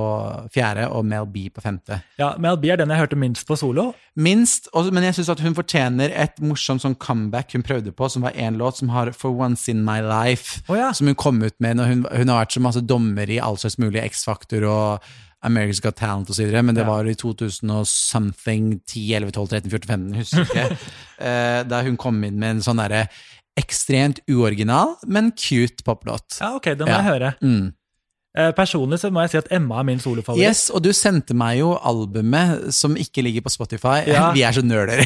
fjerde og Mel B på femte. ja, Mel B er den jeg hørte minst på solo. Minst, og, men jeg syns hun fortjener et morsomt sånn comeback hun prøvde på, som var én låt som har For Once In My Life, oh, ja. som hun kom ut med når hun, hun har vært så masse dommer i all slags mulig X-Factor og America's Got Talent osv., men det Ja. var i 2000 og something, 10, 11, 12, 13, 14, 15, husker ikke. eh, da hun kom inn med en sånn derre ekstremt uoriginal, men cute poplåt. ja, ok, det må Ja. jeg høre. Mm. Eh, personlig så må jeg si at Emma er min solofavoritt. Yes, og du sendte meg jo albumet som ikke ligger på Spotify. Ja. Vi er så nerder.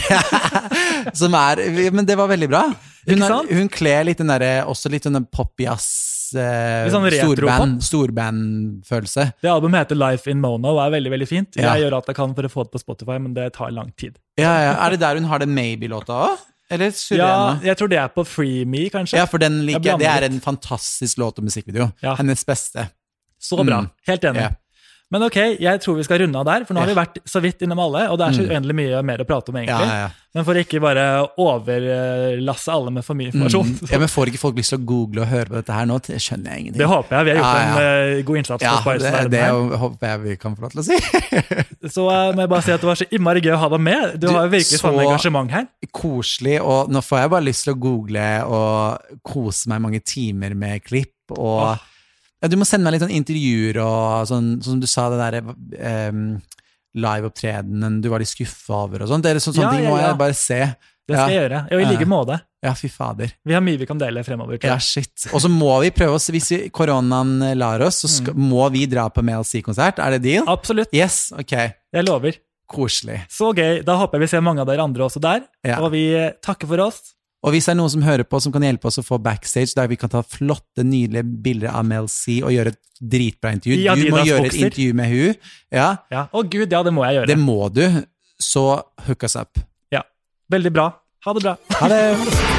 som er, men det var veldig bra. Hun, har, hun kler litt den derre, også litt den popjazz eh, sånn retropop. storband, storbandfølelse. Det albumet heter Life in Mono og er veldig veldig fint. Ja. Jeg gjør alt jeg kan for å få det på Spotify, men det tar lang tid. Ja, ja. Er det der hun har den Maybe-låta òg? Eller Syrena? Ja, jeg tror det er på Free Me, kanskje. Ja, for den liker Jeg. Det er en fantastisk låt og musikkvideo. Ja. Hennes beste. Så bra. Mm. Helt enig. Ja. Men ok, jeg tror vi skal runde av der, for nå har vi vært så vidt innom alle, og det er så uendelig mye mer å prate om, egentlig. ja, ja. Men for ikke bare overlasse alle med for mye informasjon. Mm. ja, men Får ikke folk lyst til å google og høre på dette her nå? Det skjønner jeg ingenting. Det håper jeg. Vi har gjort Ja, ja. en uh, god innsats ja, på det, det her. håper jeg vi kan få lov til å si. Så uh, må jeg bare si at det var så innmari gøy å ha deg med. Du, Du, har jo virkelig sånn engasjement her. Koselig, og nå får jeg bare lyst til å google og kose meg mange timer med klipp. og... Åh. Ja, du må sende meg litt sånn intervjuer og sånn, sånn som du sa, det derre um, liveopptredenen du var litt skuffa over og sånn. Det er sånn, sånne Ja, ting må jeg bare se. Det skal jeg gjøre. Og i like måte. Ja, fy fader. Vi har mye vi kan dele fremover. tror Ja, shit. Og så må vi prøve oss, hvis vi- koronaen lar oss, så skal, Mm. må vi dra på MLC-konsert. Er det deal? Absolutt. Yes, ok. Jeg lover. Koselig. Så gøy. Da håper jeg vi ser mange av dere andre også der. Ja. Og vi takker for oss. Og hvis det er noen som hører på som kan hjelpe oss å få backstage, der vi kan ta flotte, nydelige bilder av Mel C og gjøre et dritbra intervju ja, Du må gjøre gjøre et intervju med hun Ja, Ja. Å gud, ja, det må jeg gjøre. det må du. Så hook us up. Ja. Veldig bra. Ha det bra. Ha det!